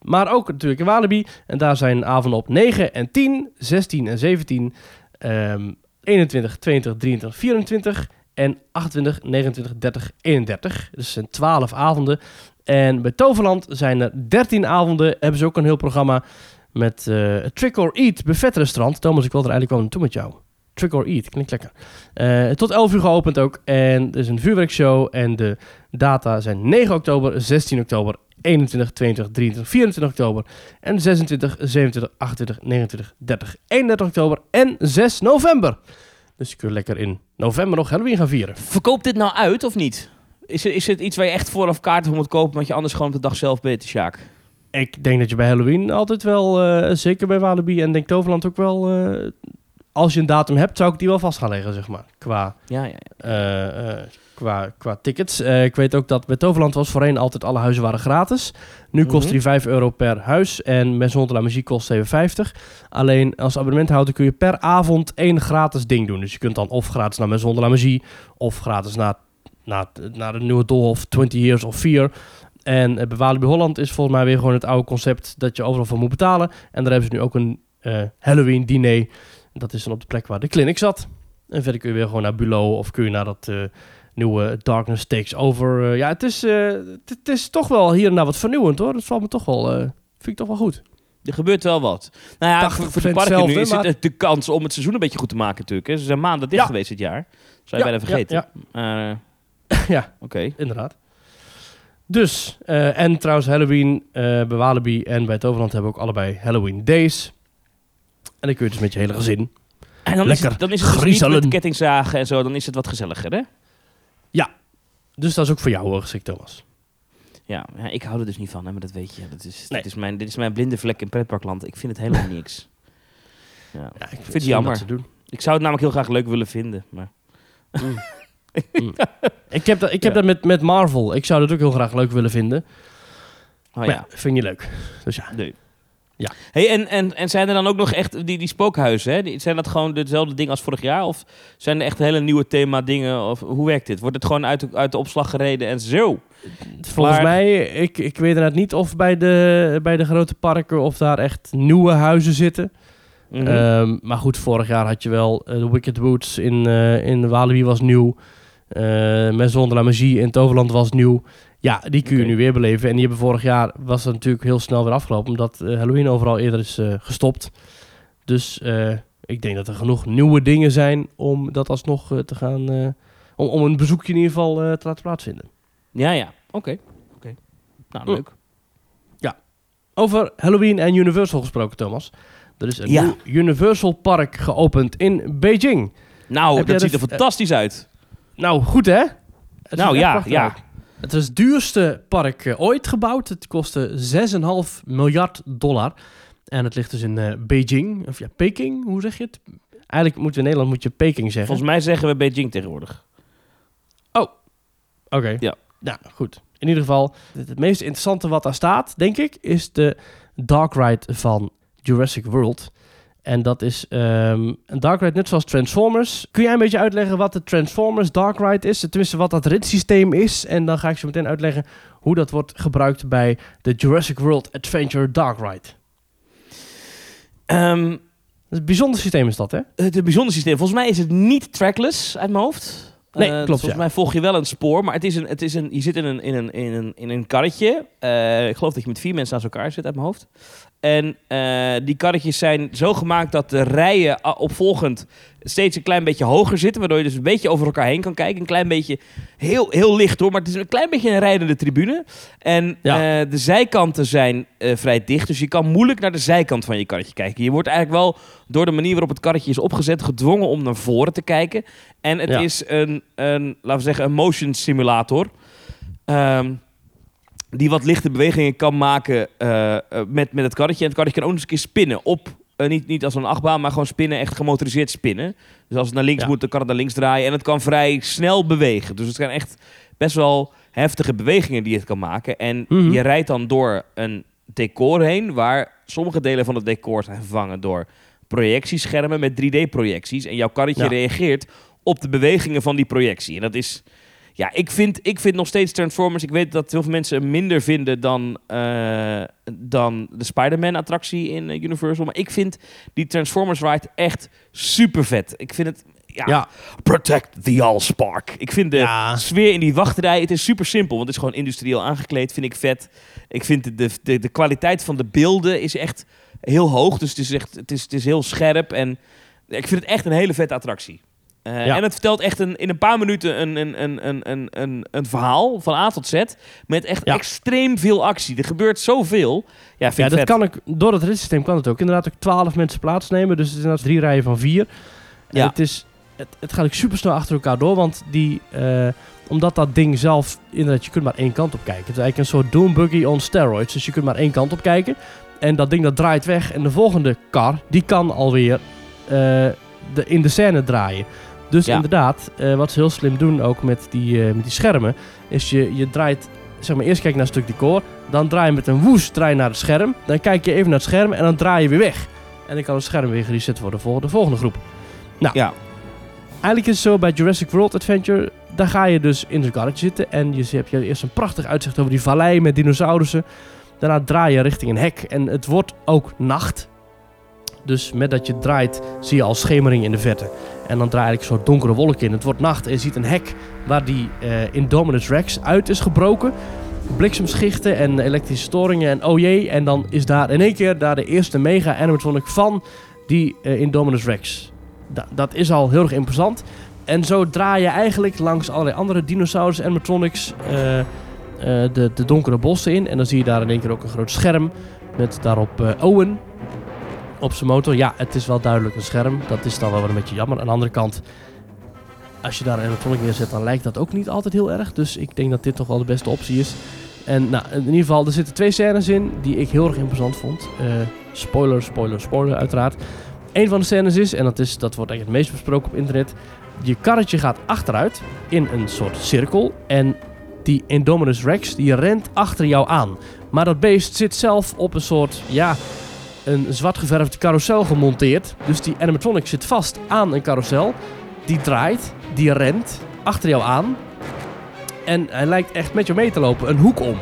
[SPEAKER 1] Maar ook natuurlijk in Walibi. En daar zijn avonden op 9 en 10, 16 en 17, ehm 21, 22, 23, 24 en 28, 29, 30, 31. Dus zijn 12 avonden. En bij Toverland zijn er 13 avonden. Hebben ze ook een heel programma met eh Trick or Eat buffetrestaurant. Thomas, ik wil er eigenlijk wel naartoe met jou. Trick or Eat, klinkt lekker. Eh, tot 11 uur geopend ook. En er is een vuurwerkshow. En de data zijn 9 oktober, 16 oktober, 21, 22, 23, 24 oktober. En 26, 27, 28, 29, 30, 31 oktober en 6 november. Dus je kunt lekker in november nog Halloween gaan vieren.
[SPEAKER 2] Verkoopt dit nou uit of niet? Is het, is het iets waar je echt vooraf kaarten voor moet kopen, want je anders gewoon op de dag zelf bent, Sjaak?
[SPEAKER 1] Ik denk dat je bij Halloween altijd wel, eh, zeker bij Walibi en denk Toverland ook wel... eh, als je een datum hebt, zou ik die wel vast gaan leggen, zeg maar. Qua,
[SPEAKER 2] Ja, ja, ja.
[SPEAKER 1] eh, qua, qua tickets. Eh, ik weet ook dat bij Toverland was voorheen altijd alle huizen waren gratis. Nu kost
[SPEAKER 2] Mhm.
[SPEAKER 1] die 5 euro per huis en met Zonder la Muziek kost 7,50. Alleen als abonnementhouder kun je per avond één gratis ding doen. Dus je kunt dan of gratis naar Maison de la Magie of gratis naar, naar, naar de nieuwe Doolhof 20 Years of 4. En eh, bij Walibi Holland is volgens mij weer gewoon het oude concept dat je overal voor moet betalen. En daar hebben ze nu ook een eh, Halloween diner. Dat is dan op de plek waar de clinic zat. En verder kun je weer gewoon naar Bulow of kun je naar dat nieuwe Darkness Takes Over. Eh, ja, het is, eh, het, is toch wel hier en daar wat vernieuwend hoor. Dat valt me toch wel, eh, vind ik toch wel goed.
[SPEAKER 2] Er gebeurt wel wat. Nou ja,
[SPEAKER 1] 80%
[SPEAKER 2] voor, de parken nu
[SPEAKER 1] hetzelfde,
[SPEAKER 2] is het
[SPEAKER 1] maar-
[SPEAKER 2] de kans om het seizoen een beetje goed te maken natuurlijk. Hè. Ze zijn maanden dicht
[SPEAKER 1] Ja.
[SPEAKER 2] geweest dit jaar. Zou je
[SPEAKER 1] Ja,
[SPEAKER 2] bijna vergeten.
[SPEAKER 1] ja, ja,
[SPEAKER 2] Oké.
[SPEAKER 1] inderdaad. Dus, en trouwens Halloween eh, bij Walibi en bij Toverland hebben we ook allebei Halloween Days. En dan kun je dus met je hele gezin.
[SPEAKER 2] En dan is het, dan is het dus niet met kettingzagen en zo, dan is het wat gezelliger, hè?
[SPEAKER 1] Dus dat is ook voor jou hoor, geschikt Thomas.
[SPEAKER 2] Ja, ja, ik hou er dus niet van, hè, maar dat weet je. Dat is,
[SPEAKER 1] Nee.
[SPEAKER 2] dit, is mijn, dit is mijn blinde vlek in pretparkland. Ik vind het helemaal niks. Ja.
[SPEAKER 1] Ja, ik vind
[SPEAKER 2] het jammer.
[SPEAKER 1] Te doen.
[SPEAKER 2] Ik zou het namelijk heel graag leuk willen vinden, maar...
[SPEAKER 1] Ik heb dat, ik heb
[SPEAKER 2] Ja.
[SPEAKER 1] dat met, met Marvel. Ik zou dat ook heel graag leuk willen vinden.
[SPEAKER 2] Oh,
[SPEAKER 1] maar
[SPEAKER 2] ja.
[SPEAKER 1] ja, vind je leuk. Dus ja.
[SPEAKER 2] Nee.
[SPEAKER 1] Ja.
[SPEAKER 2] Hey, en, en, en zijn er dan ook nog echt die, die spookhuizen? Hè? Die- Zijn dat gewoon dezelfde dingen als vorig jaar? Of zijn er echt hele nieuwe thema dingen? Of hoe werkt dit? Wordt het gewoon uit de, uit de opslag gereden en zo?
[SPEAKER 1] Volgens
[SPEAKER 2] Maar-
[SPEAKER 1] mij, ik, ik weet inderdaad niet of bij de, bij de grote parken of daar echt nieuwe huizen zitten.
[SPEAKER 2] Mhm.
[SPEAKER 1] Ehm, maar goed, vorig jaar had je wel eh, de Wicked Woods in, eh in Walibi was nieuw. Eh Maison de la Magie in Toverland was nieuw. Ja, die kun je nu weer beleven. En die hebben vorig jaar, was dat natuurlijk heel snel weer afgelopen. Omdat eh, Halloween overal eerder is eh, gestopt. Dus eh, ik denk dat er genoeg nieuwe dingen zijn om dat alsnog te gaan... eh, om, om een bezoekje in ieder geval eh, te laten plaatsvinden.
[SPEAKER 2] Ja, ja. Oké. Oké. Nou,
[SPEAKER 1] Mm.
[SPEAKER 2] leuk.
[SPEAKER 1] Over Halloween en Universal gesproken, Thomas. Er is een
[SPEAKER 2] Ja.
[SPEAKER 1] nieuw Universal Park geopend in Beijing.
[SPEAKER 2] Nou,
[SPEAKER 1] Heb
[SPEAKER 2] dat ziet er fantastisch uit.
[SPEAKER 1] Nou, goed hè? Het
[SPEAKER 2] Nou, ja, ja.
[SPEAKER 1] uit. Het is het duurste park eh, ooit gebouwd. Het kostte 6,5 miljard dollar. En het ligt dus in eh, Beijing. Of ja, Peking, hoe zeg je het? Eigenlijk moet in Nederland moet je Peking zeggen.
[SPEAKER 2] Volgens mij zeggen we Beijing tegenwoordig.
[SPEAKER 1] Oké.
[SPEAKER 2] Ja.
[SPEAKER 1] Nou, goed. In ieder geval, het, het meest interessante wat daar staat, denk ik, is de dark ride van Jurassic World. En dat is ehm, een dark ride net zoals Transformers. Kun jij een beetje uitleggen wat de Transformers dark ride is? Tenminste, wat dat ritssysteem is. En dan ga ik zo meteen uitleggen hoe dat wordt gebruikt bij de Jurassic World Adventure Dark Ride. Is een bijzonder systeem is dat, hè?
[SPEAKER 2] het een bijzonder systeem. Volgens mij is het niet trackless uit mijn hoofd.
[SPEAKER 1] Nee,
[SPEAKER 2] Eh,
[SPEAKER 1] klopt,
[SPEAKER 2] Volgens
[SPEAKER 1] ja.
[SPEAKER 2] mij volg je wel een spoor, maar het is een, het is een, je zit in een, in een, in een, in een karretje. Eh, ik geloof dat je met vier mensen naast elkaar zit uit mijn hoofd. En eh, die karretjes zijn zo gemaakt dat de rijen a- opvolgend steeds een klein beetje hoger zitten. Waardoor je dus een beetje over elkaar heen kan kijken. Een klein beetje, heel, heel licht hoor, maar het is een klein beetje een rijdende tribune. En
[SPEAKER 1] Ja.
[SPEAKER 2] eh, de zijkanten zijn eh, vrij dicht, dus je kan moeilijk naar de zijkant van je karretje kijken. Je wordt eigenlijk wel door de manier waarop het karretje is opgezet gedwongen om naar voren te kijken. En het
[SPEAKER 1] Ja.
[SPEAKER 2] is een, een, laten we zeggen, een motion simulator. Ehm, die wat lichte bewegingen kan maken eh, eh, met, met het karretje. En het karretje kan ook nog eens een keer spinnen op... eh, niet, niet als een achtbaan, maar gewoon spinnen, echt gemotoriseerd spinnen. Dus als het naar links
[SPEAKER 1] Ja.
[SPEAKER 2] moet, dan kan het naar links draaien. En het kan vrij snel bewegen. Dus het zijn echt best wel heftige bewegingen die het kan maken. En
[SPEAKER 1] Mhm.
[SPEAKER 2] je rijdt dan door een decor heen... waar sommige delen van het decor zijn vervangen door projectieschermen met 3D-projecties. En jouw karretje
[SPEAKER 1] Ja.
[SPEAKER 2] reageert op de bewegingen van die projectie. En dat is... Ja, ik vind, ik vind nog steeds Transformers... Ik weet dat heel veel mensen minder vinden dan, eh, dan de Spider-Man-attractie in eh, Universal. Maar ik vind die Transformers ride echt super vet. Ik vind het... Ja,
[SPEAKER 1] Ja.
[SPEAKER 2] protect the Allspark. Ik vind de
[SPEAKER 1] Ja.
[SPEAKER 2] sfeer in die wachtrij... Het is super simpel, want het is gewoon industrieel aangekleed. Vind ik vet. Ik vind de, de, de, de kwaliteit van de beelden is echt heel hoog. Dus het is, echt, het is, het is heel scherp. En ik vind het echt een hele vette attractie. Eh,
[SPEAKER 1] Ja.
[SPEAKER 2] En het vertelt echt een, in een paar minuten een, een, een, een, een, een, een verhaal van A tot Z. Met echt
[SPEAKER 1] Ja.
[SPEAKER 2] extreem veel actie. Er gebeurt zoveel. Ja, vind
[SPEAKER 1] Ja, dat
[SPEAKER 2] vet.
[SPEAKER 1] kan ik, door het ritssysteem kan het ook. Inderdaad ook 12 mensen plaatsnemen. Dus het is inderdaad drie rijen van vier. En
[SPEAKER 2] Ja.
[SPEAKER 1] het, is, het, het gaat ook super snel achter elkaar door. Want die, eh, omdat dat ding zelf, inderdaad, je kunt maar één kant op kijken. Het is eigenlijk een soort Doom Buggy on steroids. Dus je kunt maar één kant op kijken. En dat ding dat draait weg. En de volgende car, die kan alweer eh, de, in de scène draaien. Dus
[SPEAKER 2] Ja.
[SPEAKER 1] inderdaad, eh, wat ze heel slim doen ook met die, eh, met die schermen, is je, je draait, zeg maar, eerst kijk je naar een stuk decor, dan draai je met een woes draai je naar het scherm, dan kijk je even naar het scherm en dan draai je weer weg. En dan kan het scherm weer gereset worden voor de volgende groep.
[SPEAKER 2] Ja,
[SPEAKER 1] Eigenlijk is het zo bij Jurassic World Adventure, daar ga je dus in het karretje zitten en je hebt je eerst een prachtig uitzicht over die vallei met dinosaurussen. Daarna draai je richting een hek en het wordt ook nacht. Dus met dat je draait zie je al schemering in de verte. En dan draai ik soort donkere wolk in. Het wordt nacht en je ziet een hek waar die eh Indominus Rex uit is gebroken. Bliksemschichten en elektrische storingen en oh jee. En dan is daar in één keer daar de eerste mega animatronic van die eh, Indominus Rex. Da- dat is al heel erg imposant. En zo draai je eigenlijk langs allerlei andere dinosaurus animatronics eh, de, de donkere bossen in. En dan zie je daar in één keer ook een groot scherm met daarop Owen op zijn motor. Ja, het is wel duidelijk een scherm. Dat is dan wel een beetje jammer. Aan de andere kant, als je daar een animatronic neerzet, dan lijkt dat ook niet altijd heel erg. Dus ik denk dat dit toch wel de beste optie is. En nou, in ieder geval, er zitten twee scènes in die ik heel erg imposant vond. Eh, spoiler, spoiler, spoiler uiteraard. Een van de scènes is, en dat, is, dat wordt eigenlijk het meest besproken op internet. Je karretje gaat achteruit in een soort cirkel. En die Indominus Rex die rent achter jou aan. Maar dat beest zit zelf op een soort, ja, een zwart geverfde carousel gemonteerd. Dus die animatronic zit vast aan een carousel. Die draait, die rent achter jou aan. En hij lijkt echt met jou mee te lopen, een hoek om.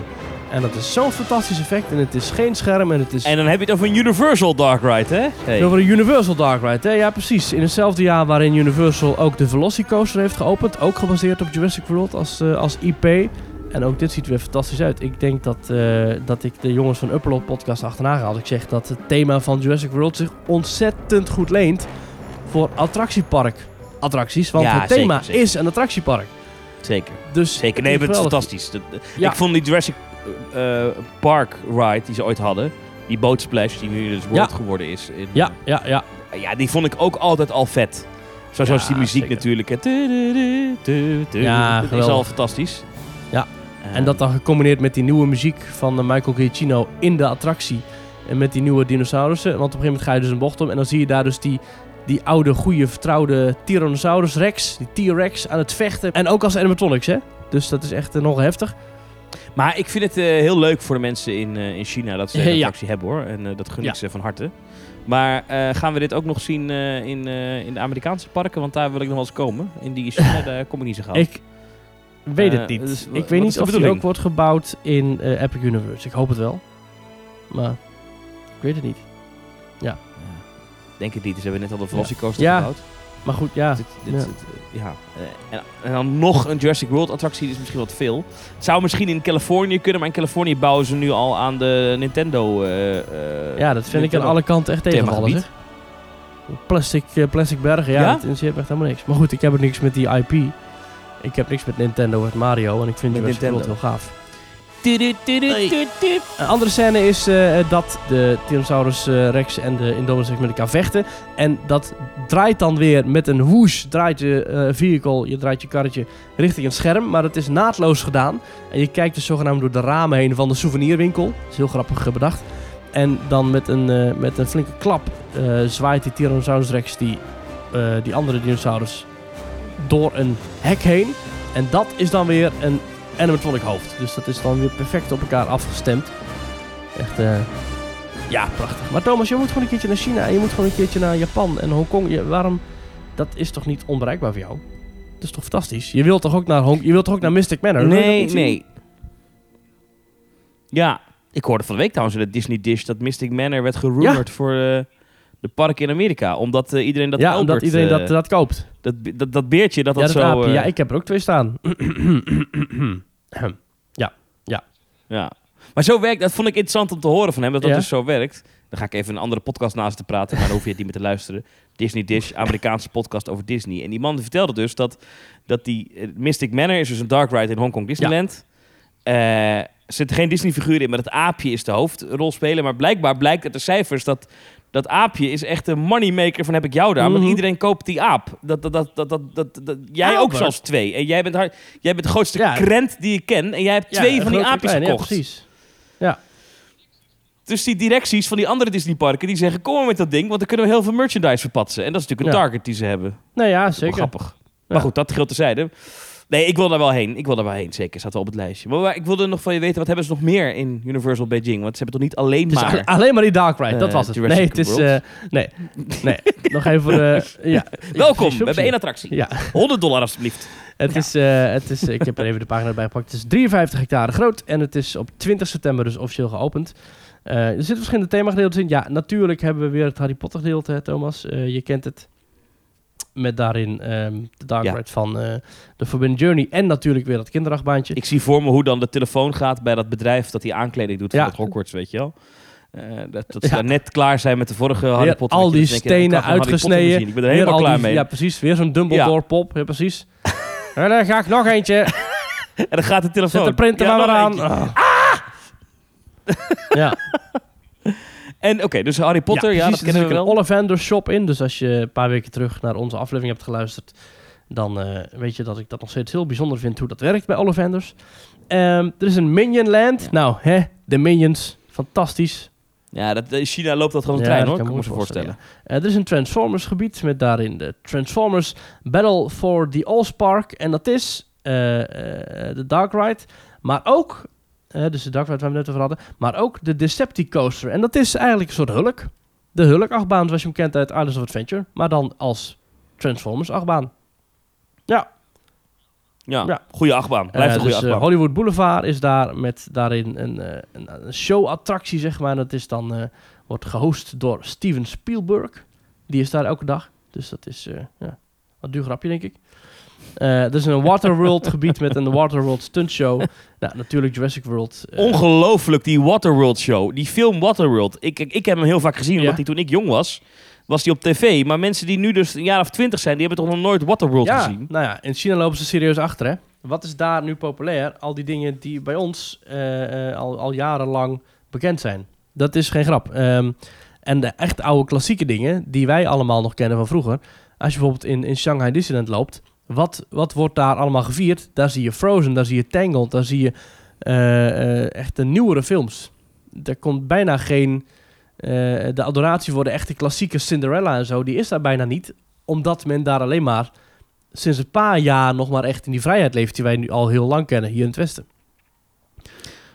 [SPEAKER 1] En dat is zo'n fantastisch effect. En het is geen scherm en het is...
[SPEAKER 2] en dan heb je het over een Universal Dark Ride, hè? Hey.
[SPEAKER 1] Over een Universal Dark Ride, hè? Ja, precies. In hetzelfde jaar waarin Universal ook de Velocicoaster heeft geopend. Ook gebaseerd op Jurassic World als, eh, als IP. En ook dit ziet er weer fantastisch uit. Ik denk dat, eh, dat ik de jongens van Upload podcast achterna ga als ik zeg dat het thema van Jurassic World zich ontzettend goed leent voor attractiepark attracties. Want
[SPEAKER 2] Ja,
[SPEAKER 1] het thema
[SPEAKER 2] zeker, zeker.
[SPEAKER 1] is een attractiepark.
[SPEAKER 2] Zeker.
[SPEAKER 1] Dus
[SPEAKER 2] Zeker. Nee, het is fantastisch.
[SPEAKER 1] Ja.
[SPEAKER 2] Ik vond die Jurassic eh, Park ride die ze ooit hadden, Die bootsplash die nu dus World geworden is. In,
[SPEAKER 1] Ja, ja, ja.
[SPEAKER 2] ja, die vond ik ook altijd al vet. Zo, zoals die muziek
[SPEAKER 1] zeker.
[SPEAKER 2] natuurlijk. hè.
[SPEAKER 1] Ja,
[SPEAKER 2] dat is al fantastisch.
[SPEAKER 1] En dat dan gecombineerd met die nieuwe muziek van eh, Michael Giacchino in de attractie. En met die nieuwe dinosaurussen. Want op een gegeven moment ga je dus een bocht om. En dan zie je daar dus die, die oude, goede, vertrouwde Tyrannosaurus Rex. Die T-Rex aan het vechten. En ook als animatronics, hè. Dus dat is echt eh, nogal heftig.
[SPEAKER 2] Maar ik vind het eh, heel leuk voor de mensen in, in China dat ze
[SPEAKER 1] Ja.
[SPEAKER 2] een attractie hebben hoor. En dat gun ik
[SPEAKER 1] Ja.
[SPEAKER 2] ze van harte. Maar gaan we dit ook nog zien in, in de Amerikaanse parken? Want daar wil ik nog wel eens komen. In die China, daar kom ik niet zo gauw.
[SPEAKER 1] Ik weet
[SPEAKER 2] Eh,
[SPEAKER 1] het niet.
[SPEAKER 2] dus
[SPEAKER 1] ik weet niet of die ook wordt gebouwd in eh, Epic Universe. Ik hoop het wel. Maar ik weet het niet.
[SPEAKER 2] Denk het niet. Ze hebben net al de Velocicoaster
[SPEAKER 1] Ja.
[SPEAKER 2] gebouwd.
[SPEAKER 1] Maar goed, ja.
[SPEAKER 2] Dit, dit,
[SPEAKER 1] ja.
[SPEAKER 2] dit, eh, ja. Eh, en, en dan nog een Jurassic World attractie is misschien wat veel. Het zou misschien in Californië kunnen, maar in Californië bouwen ze nu al aan de Nintendo. eh, eh,
[SPEAKER 1] Ja, dat vind ik aan alle kanten echt tegenvallen. Plastic, eh, plastic bergen, ja,
[SPEAKER 2] Ja?
[SPEAKER 1] dat echt helemaal niks. Maar goed, ik heb er niks met die IP. Ik heb niks met Nintendo, met Mario. En ik vind
[SPEAKER 2] Met
[SPEAKER 1] Jurassic World
[SPEAKER 2] Nintendo.
[SPEAKER 1] heel gaaf. Een andere scène is eh, dat de Tyrannosaurus eh, Rex en de Indominus Rex met elkaar vechten. En dat draait dan weer met een whoosh, draait je eh, vehicle, je draait je karretje richting een scherm. Maar het is naadloos gedaan. En je kijkt dus zogenaamd door de ramen heen van de souvenirwinkel. Dat is heel grappig eh, bedacht. En dan met een, eh, met een flinke klap eh, zwaait die Tyrannosaurus Rex die, eh, die andere dinosaurus door een hek heen. En dat is dan weer een animatronic hoofd. Dus dat is dan weer perfect op elkaar afgestemd. Echt, eh, ja, prachtig. Maar Thomas, je moet gewoon een keertje naar China. En je moet gewoon een keertje naar Japan en Hongkong. Je, waarom? Dat is toch niet onbereikbaar voor jou? Dat is toch fantastisch? Je wilt toch ook naar, Hong je wilt toch ook naar Mystic Manor?
[SPEAKER 2] Nee, nee. Ja, ik hoorde van de week trouwens in de Disney Dish dat Mystic Manor werd gerumored voor eh, de parken in Amerika. Omdat eh, iedereen dat
[SPEAKER 1] ja, omdat iedereen dat, dat koopt.
[SPEAKER 2] Dat, dat, dat beertje, dat
[SPEAKER 1] ja,
[SPEAKER 2] dat,
[SPEAKER 1] dat
[SPEAKER 2] zo...
[SPEAKER 1] aapje.
[SPEAKER 2] eh,
[SPEAKER 1] ja, ik heb er ook twee staan.
[SPEAKER 2] Ja. Maar zo werkt, dat vond ik interessant om te horen van hem, dat dat
[SPEAKER 1] Ja.
[SPEAKER 2] dus zo werkt. Dan ga ik even een andere podcast naast te praten, maar dan hoef je het niet meer te luisteren. Disney Dish, Amerikaanse podcast over Disney. En die man vertelde dus dat, dat die eh, Mystic Manor is dus een dark ride in Hongkong Disneyland. Eh, er zitten geen Disney-figuren in, maar het aapje is de hoofdrolspeler. Maar blijkbaar blijkt uit de cijfers dat dat aapje is echt een moneymaker van heb ik jou daar.
[SPEAKER 1] Mhm.
[SPEAKER 2] Want iedereen koopt die aap. Dat, dat, dat, dat, dat, dat, jij ook zelfs twee. En jij bent, hard, jij bent de grootste
[SPEAKER 1] Ja.
[SPEAKER 2] krent die ik ken. En jij hebt
[SPEAKER 1] Ja,
[SPEAKER 2] twee van die aapjes gekocht.
[SPEAKER 1] Ja, precies.
[SPEAKER 2] Dus die directies van die andere Disneyparken die zeggen: Kom maar met dat ding, want dan kunnen we heel veel merchandise verpatsen. En dat is natuurlijk een
[SPEAKER 1] Ja.
[SPEAKER 2] target die ze hebben.
[SPEAKER 1] Nou ja,
[SPEAKER 2] Wel
[SPEAKER 1] zeker.
[SPEAKER 2] grappig. Maar goed, dat geldt terzijde. Nee, ik wil daar wel heen. Ik wil daar wel heen, zeker. Staat wel op het lijstje. Maar, maar ik wilde nog van je weten, wat hebben ze nog meer in Universal Beijing? Want ze hebben toch niet alleen maar...
[SPEAKER 1] alleen maar die Dark Ride, dat
[SPEAKER 2] eh,
[SPEAKER 1] was het.
[SPEAKER 2] Jurassic
[SPEAKER 1] Nee, het is... Eh, nee, nee. Nog even. Ja.
[SPEAKER 2] Welkom, we hebben één attractie.
[SPEAKER 1] Ja,
[SPEAKER 2] 100 dollar alstublieft.
[SPEAKER 1] het is, eh, het is, ik heb er even de pagina bij gepakt. Het is 53 hectare groot en het is op 20 september dus officieel geopend. Er zitten verschillende themagedeeltes in. Ja, natuurlijk hebben we weer het Harry Potter gedeelte, Thomas. Je kent het. Met daarin ehm, de Dark
[SPEAKER 2] Ja.
[SPEAKER 1] Ride van eh de Forbidden Journey. En natuurlijk weer dat kinderachtbaantje.
[SPEAKER 2] Ik zie voor me hoe dan de telefoon gaat bij dat bedrijf dat die aankleding doet
[SPEAKER 1] Ja.
[SPEAKER 2] voor het Hogwarts, weet je wel. Eh, dat, dat
[SPEAKER 1] Ja.
[SPEAKER 2] net klaar zijn met de vorige Harry Potter.
[SPEAKER 1] al die stenen uitgesneden.
[SPEAKER 2] Ik ben er helemaal
[SPEAKER 1] al
[SPEAKER 2] klaar
[SPEAKER 1] die-
[SPEAKER 2] mee.
[SPEAKER 1] Ja, precies. Weer zo'n Dumbledore-pop. Ja, precies. en dan ga ik nog eentje.
[SPEAKER 2] En dan gaat de telefoon.
[SPEAKER 1] Zet de printer maar aan. Ah. ja.
[SPEAKER 2] En oké, dus Harry Potter, ja,
[SPEAKER 1] precies.
[SPEAKER 2] dat kennen we
[SPEAKER 1] Er zit
[SPEAKER 2] wel.
[SPEAKER 1] een Ollivander shop in. Dus als je een paar weken terug naar onze aflevering hebt geluisterd... dan eh, weet je dat ik dat nog steeds heel bijzonder vind hoe dat werkt bij Ollivanders. Ehm, er is een Minionland.
[SPEAKER 2] Ja.
[SPEAKER 1] Nou, hè, de Minions. Fantastisch.
[SPEAKER 2] Ja, dat, in China loopt dat gewoon een
[SPEAKER 1] Ja,
[SPEAKER 2] trein hoor,
[SPEAKER 1] kan ik
[SPEAKER 2] me voorstellen.
[SPEAKER 1] Eh, er is een Transformers gebied met daarin de Transformers Battle for the Allspark. En dat is eh, eh, de Dark Ride. Maar ook, eh, dus de Dark Ride waar we het net over hadden. Maar ook de Decepticoaster. En dat is eigenlijk een soort Hulk. De Hulk achtbaan zoals je hem kent uit Islands of Adventure. Maar dan als Transformers achtbaan. Ja,
[SPEAKER 2] Ja,
[SPEAKER 1] Ja.
[SPEAKER 2] goede achtbaan. Blijft
[SPEAKER 1] eh,
[SPEAKER 2] een goede
[SPEAKER 1] dus, eh,
[SPEAKER 2] achtbaan.
[SPEAKER 1] Hollywood Boulevard is daar met daarin een, eh, een, een show-attractie, zeg maar. Dat is dan, wordt gehost door Steven Spielberg. Die is daar elke dag. Dus dat is, ja, wat duur grapje, denk ik. Er is een Waterworld gebied met een Waterworld stuntshow. Nou, natuurlijk Jurassic World. eh,
[SPEAKER 2] Ongelooflijk, die Waterworld show. Die film Waterworld. Ik, ik, ik heb hem heel vaak gezien, omdat
[SPEAKER 1] Ja.
[SPEAKER 2] die toen ik jong was, was die op tv. Maar mensen die nu dus een jaar of twintig zijn, die hebben toch nog nooit Waterworld
[SPEAKER 1] ja,
[SPEAKER 2] gezien?
[SPEAKER 1] nou ja, in China lopen ze serieus achter, hè. Wat is daar nu populair? Al die dingen die bij ons eh, al, al jarenlang bekend zijn. Dat is geen grap. Ehm, en de echt oude klassieke dingen, die wij allemaal nog kennen van vroeger. Als je bijvoorbeeld in, in Shanghai Disneyland loopt, wat, wat wordt daar allemaal gevierd? Daar zie je Frozen, daar zie je Tangled, daar zie je eh, eh, echt de nieuwere films. Er komt bijna geen... eh, de adoratie voor de echte klassieke Cinderella en zo, die is daar bijna niet. Omdat men daar alleen maar sinds een paar jaar nog maar echt in die vrijheid leeft... die wij nu al heel lang kennen hier in het Westen.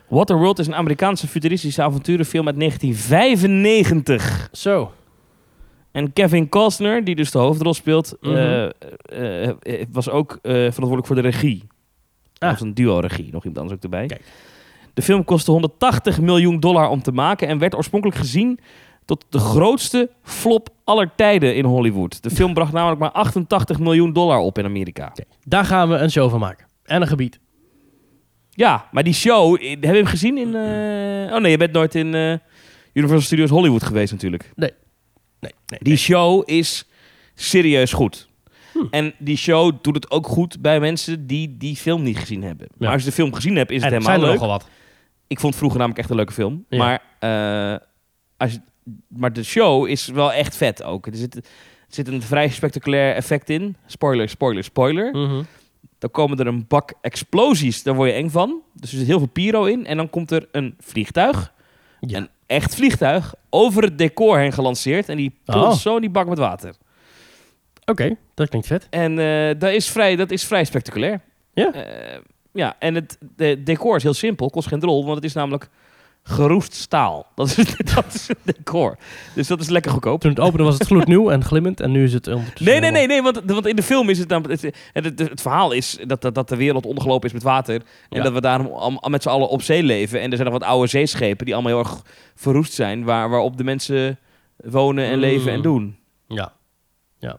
[SPEAKER 2] Waterworld is een Amerikaanse futuristische avonturenfilm uit 1995.
[SPEAKER 1] Zo.
[SPEAKER 2] En Kevin Costner, die dus de hoofdrol speelt,
[SPEAKER 1] Mhm.
[SPEAKER 2] eh, eh, eh, was ook verantwoordelijk voor de regie. Dat
[SPEAKER 1] Ah.
[SPEAKER 2] was een duo-regie, nog iemand anders ook erbij.
[SPEAKER 1] Kijk.
[SPEAKER 2] De film kostte 180 miljoen dollar om te maken en werd oorspronkelijk gezien tot de grootste flop aller tijden in Hollywood. De film bracht namelijk maar 88 miljoen dollar op in Amerika.
[SPEAKER 1] Daar gaan we een show van maken. En een gebied.
[SPEAKER 2] Ja, maar die show, heb je hem gezien in... Oh nee, je bent nooit in Universal Studios Hollywood geweest natuurlijk.
[SPEAKER 1] Nee, nee.
[SPEAKER 2] Die show is serieus goed.
[SPEAKER 1] Hm.
[SPEAKER 2] En die show doet het ook goed bij mensen die die film niet gezien hebben. Maar als je de film gezien hebt, is het
[SPEAKER 1] En
[SPEAKER 2] helemaal
[SPEAKER 1] zijn er
[SPEAKER 2] leuk.
[SPEAKER 1] nogal wat.
[SPEAKER 2] Ik vond vroeger namelijk echt een leuke film.
[SPEAKER 1] Ja.
[SPEAKER 2] Maar, eh, als je, maar de show is wel echt vet ook. Er zit, er zit een vrij spectaculair effect in. Spoiler, spoiler, spoiler.
[SPEAKER 1] Mhm.
[SPEAKER 2] Dan komen er een bak explosies, daar word je eng van. Dus er zit heel veel pyro in. En dan komt er een vliegtuig,
[SPEAKER 1] Ja.
[SPEAKER 2] een echt vliegtuig, over het decor heen gelanceerd. En die plonst
[SPEAKER 1] Oh.
[SPEAKER 2] zo in die bak met water.
[SPEAKER 1] Oké, dat klinkt vet.
[SPEAKER 2] En eh, dat, is vrij, dat is vrij spectaculair.
[SPEAKER 1] Ja.
[SPEAKER 2] Eh, ja, en het de decor is heel simpel, kost geen drol, want het is namelijk geroest staal. Dat is, dat is het decor. Dus dat is lekker goedkoop.
[SPEAKER 1] Toen het opende was het gloednieuw en glimmend. En nu is het ondertussen...
[SPEAKER 2] Nee, nee, nee, nee want, want in de film is het namelijk... Het, het, het, het verhaal is dat, dat, dat de wereld ondergelopen is met water. En
[SPEAKER 1] Ja.
[SPEAKER 2] dat we daarom al, al met z'n allen op zee leven. En er zijn nog wat oude zeeschepen die allemaal heel erg verroest zijn. Waar, waarop de mensen wonen en leven en
[SPEAKER 1] Mm.
[SPEAKER 2] doen.
[SPEAKER 1] Ja. ja.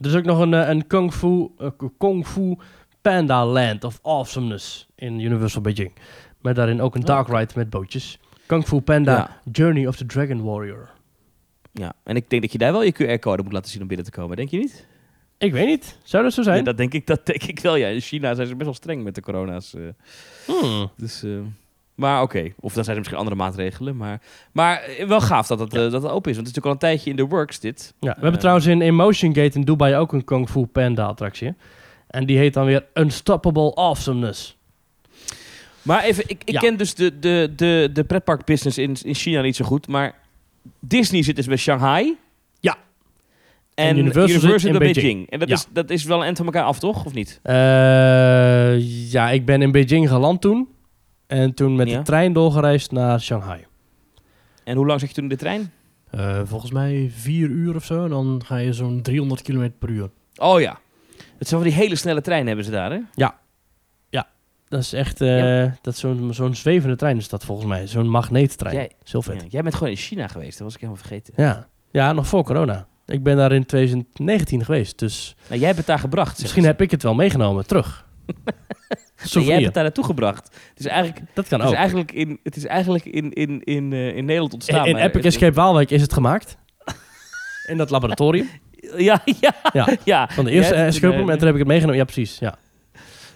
[SPEAKER 1] Er is ook nog een, eh, een Kung Fu, eh, Kung Fu Panda Land of Awesomeness in Universal Beijing. Met daarin ook een dark ride met bootjes. Kung Fu Panda
[SPEAKER 2] Ja.
[SPEAKER 1] Journey of the Dragon Warrior.
[SPEAKER 2] Ja, en ik denk dat je daar wel je QR-code moet laten zien om binnen te komen. Denk je niet?
[SPEAKER 1] Ik weet niet. Zou dat zo zijn?
[SPEAKER 2] Ja, dat, denk ik, dat denk ik wel, ja. In China zijn ze best wel streng met de corona's. eh.
[SPEAKER 1] Hmm.
[SPEAKER 2] dus, eh, maar oké. Of dan zijn er misschien andere maatregelen. Maar, maar eh, wel gaaf dat het, dat het open is. Want het is natuurlijk al een tijdje in de works, dit.
[SPEAKER 1] Ja, we hebben trouwens in Emotion Gate in Dubai ook een Kung Fu Panda attractie. En die heet dan weer Unstoppable Awesomeness.
[SPEAKER 2] Maar even, ik, ik
[SPEAKER 1] Ja.
[SPEAKER 2] ken dus de, de, de, de pretparkbusiness in, in China niet zo goed. Maar Disney zit dus bij Shanghai.
[SPEAKER 1] Ja.
[SPEAKER 2] En,
[SPEAKER 1] En
[SPEAKER 2] Universal,
[SPEAKER 1] Universal zit in Beijing.
[SPEAKER 2] Beijing. En dat,
[SPEAKER 1] Ja.
[SPEAKER 2] is, dat is wel een van elkaar af, toch? Of niet?
[SPEAKER 1] Eh, ja, ik ben in Beijing geland toen. En toen met
[SPEAKER 2] Ja.
[SPEAKER 1] de trein doorgereisd naar Shanghai.
[SPEAKER 2] En hoe lang zat je toen in de trein?
[SPEAKER 3] Eh, volgens mij vier uur of zo. En dan ga je zo'n 300 km per uur.
[SPEAKER 2] Oh ja. Het zijn van die hele snelle treinen hebben ze daar, hè?
[SPEAKER 1] Dat is echt eh, dat is zo'n zo'n zwevende trein is dat volgens mij. Zo'n magneettrein.
[SPEAKER 2] Jij-
[SPEAKER 1] Is vet.
[SPEAKER 2] Ja, jij bent gewoon in China geweest, dat was ik helemaal vergeten.
[SPEAKER 1] Ja. ja, nog voor corona. Ik ben daar in 2019 geweest. Dus
[SPEAKER 2] Nou, jij hebt het daar gebracht.
[SPEAKER 1] misschien heb ik het wel meegenomen terug.
[SPEAKER 2] Nee, jij hebt het daar naartoe gebracht. Het is eigenlijk,
[SPEAKER 1] dat kan
[SPEAKER 2] het is
[SPEAKER 1] ook.
[SPEAKER 2] eigenlijk, in, het is eigenlijk in, in, in, eh, in Nederland ontstaan.
[SPEAKER 1] In, Epic Escape Waalwijk is het gemaakt. in dat laboratorium.
[SPEAKER 2] Ja, ja,
[SPEAKER 1] Ja.
[SPEAKER 2] ja.
[SPEAKER 1] Van de eerste escape room. En toen heb ik het meegenomen. Ja, precies. Ja.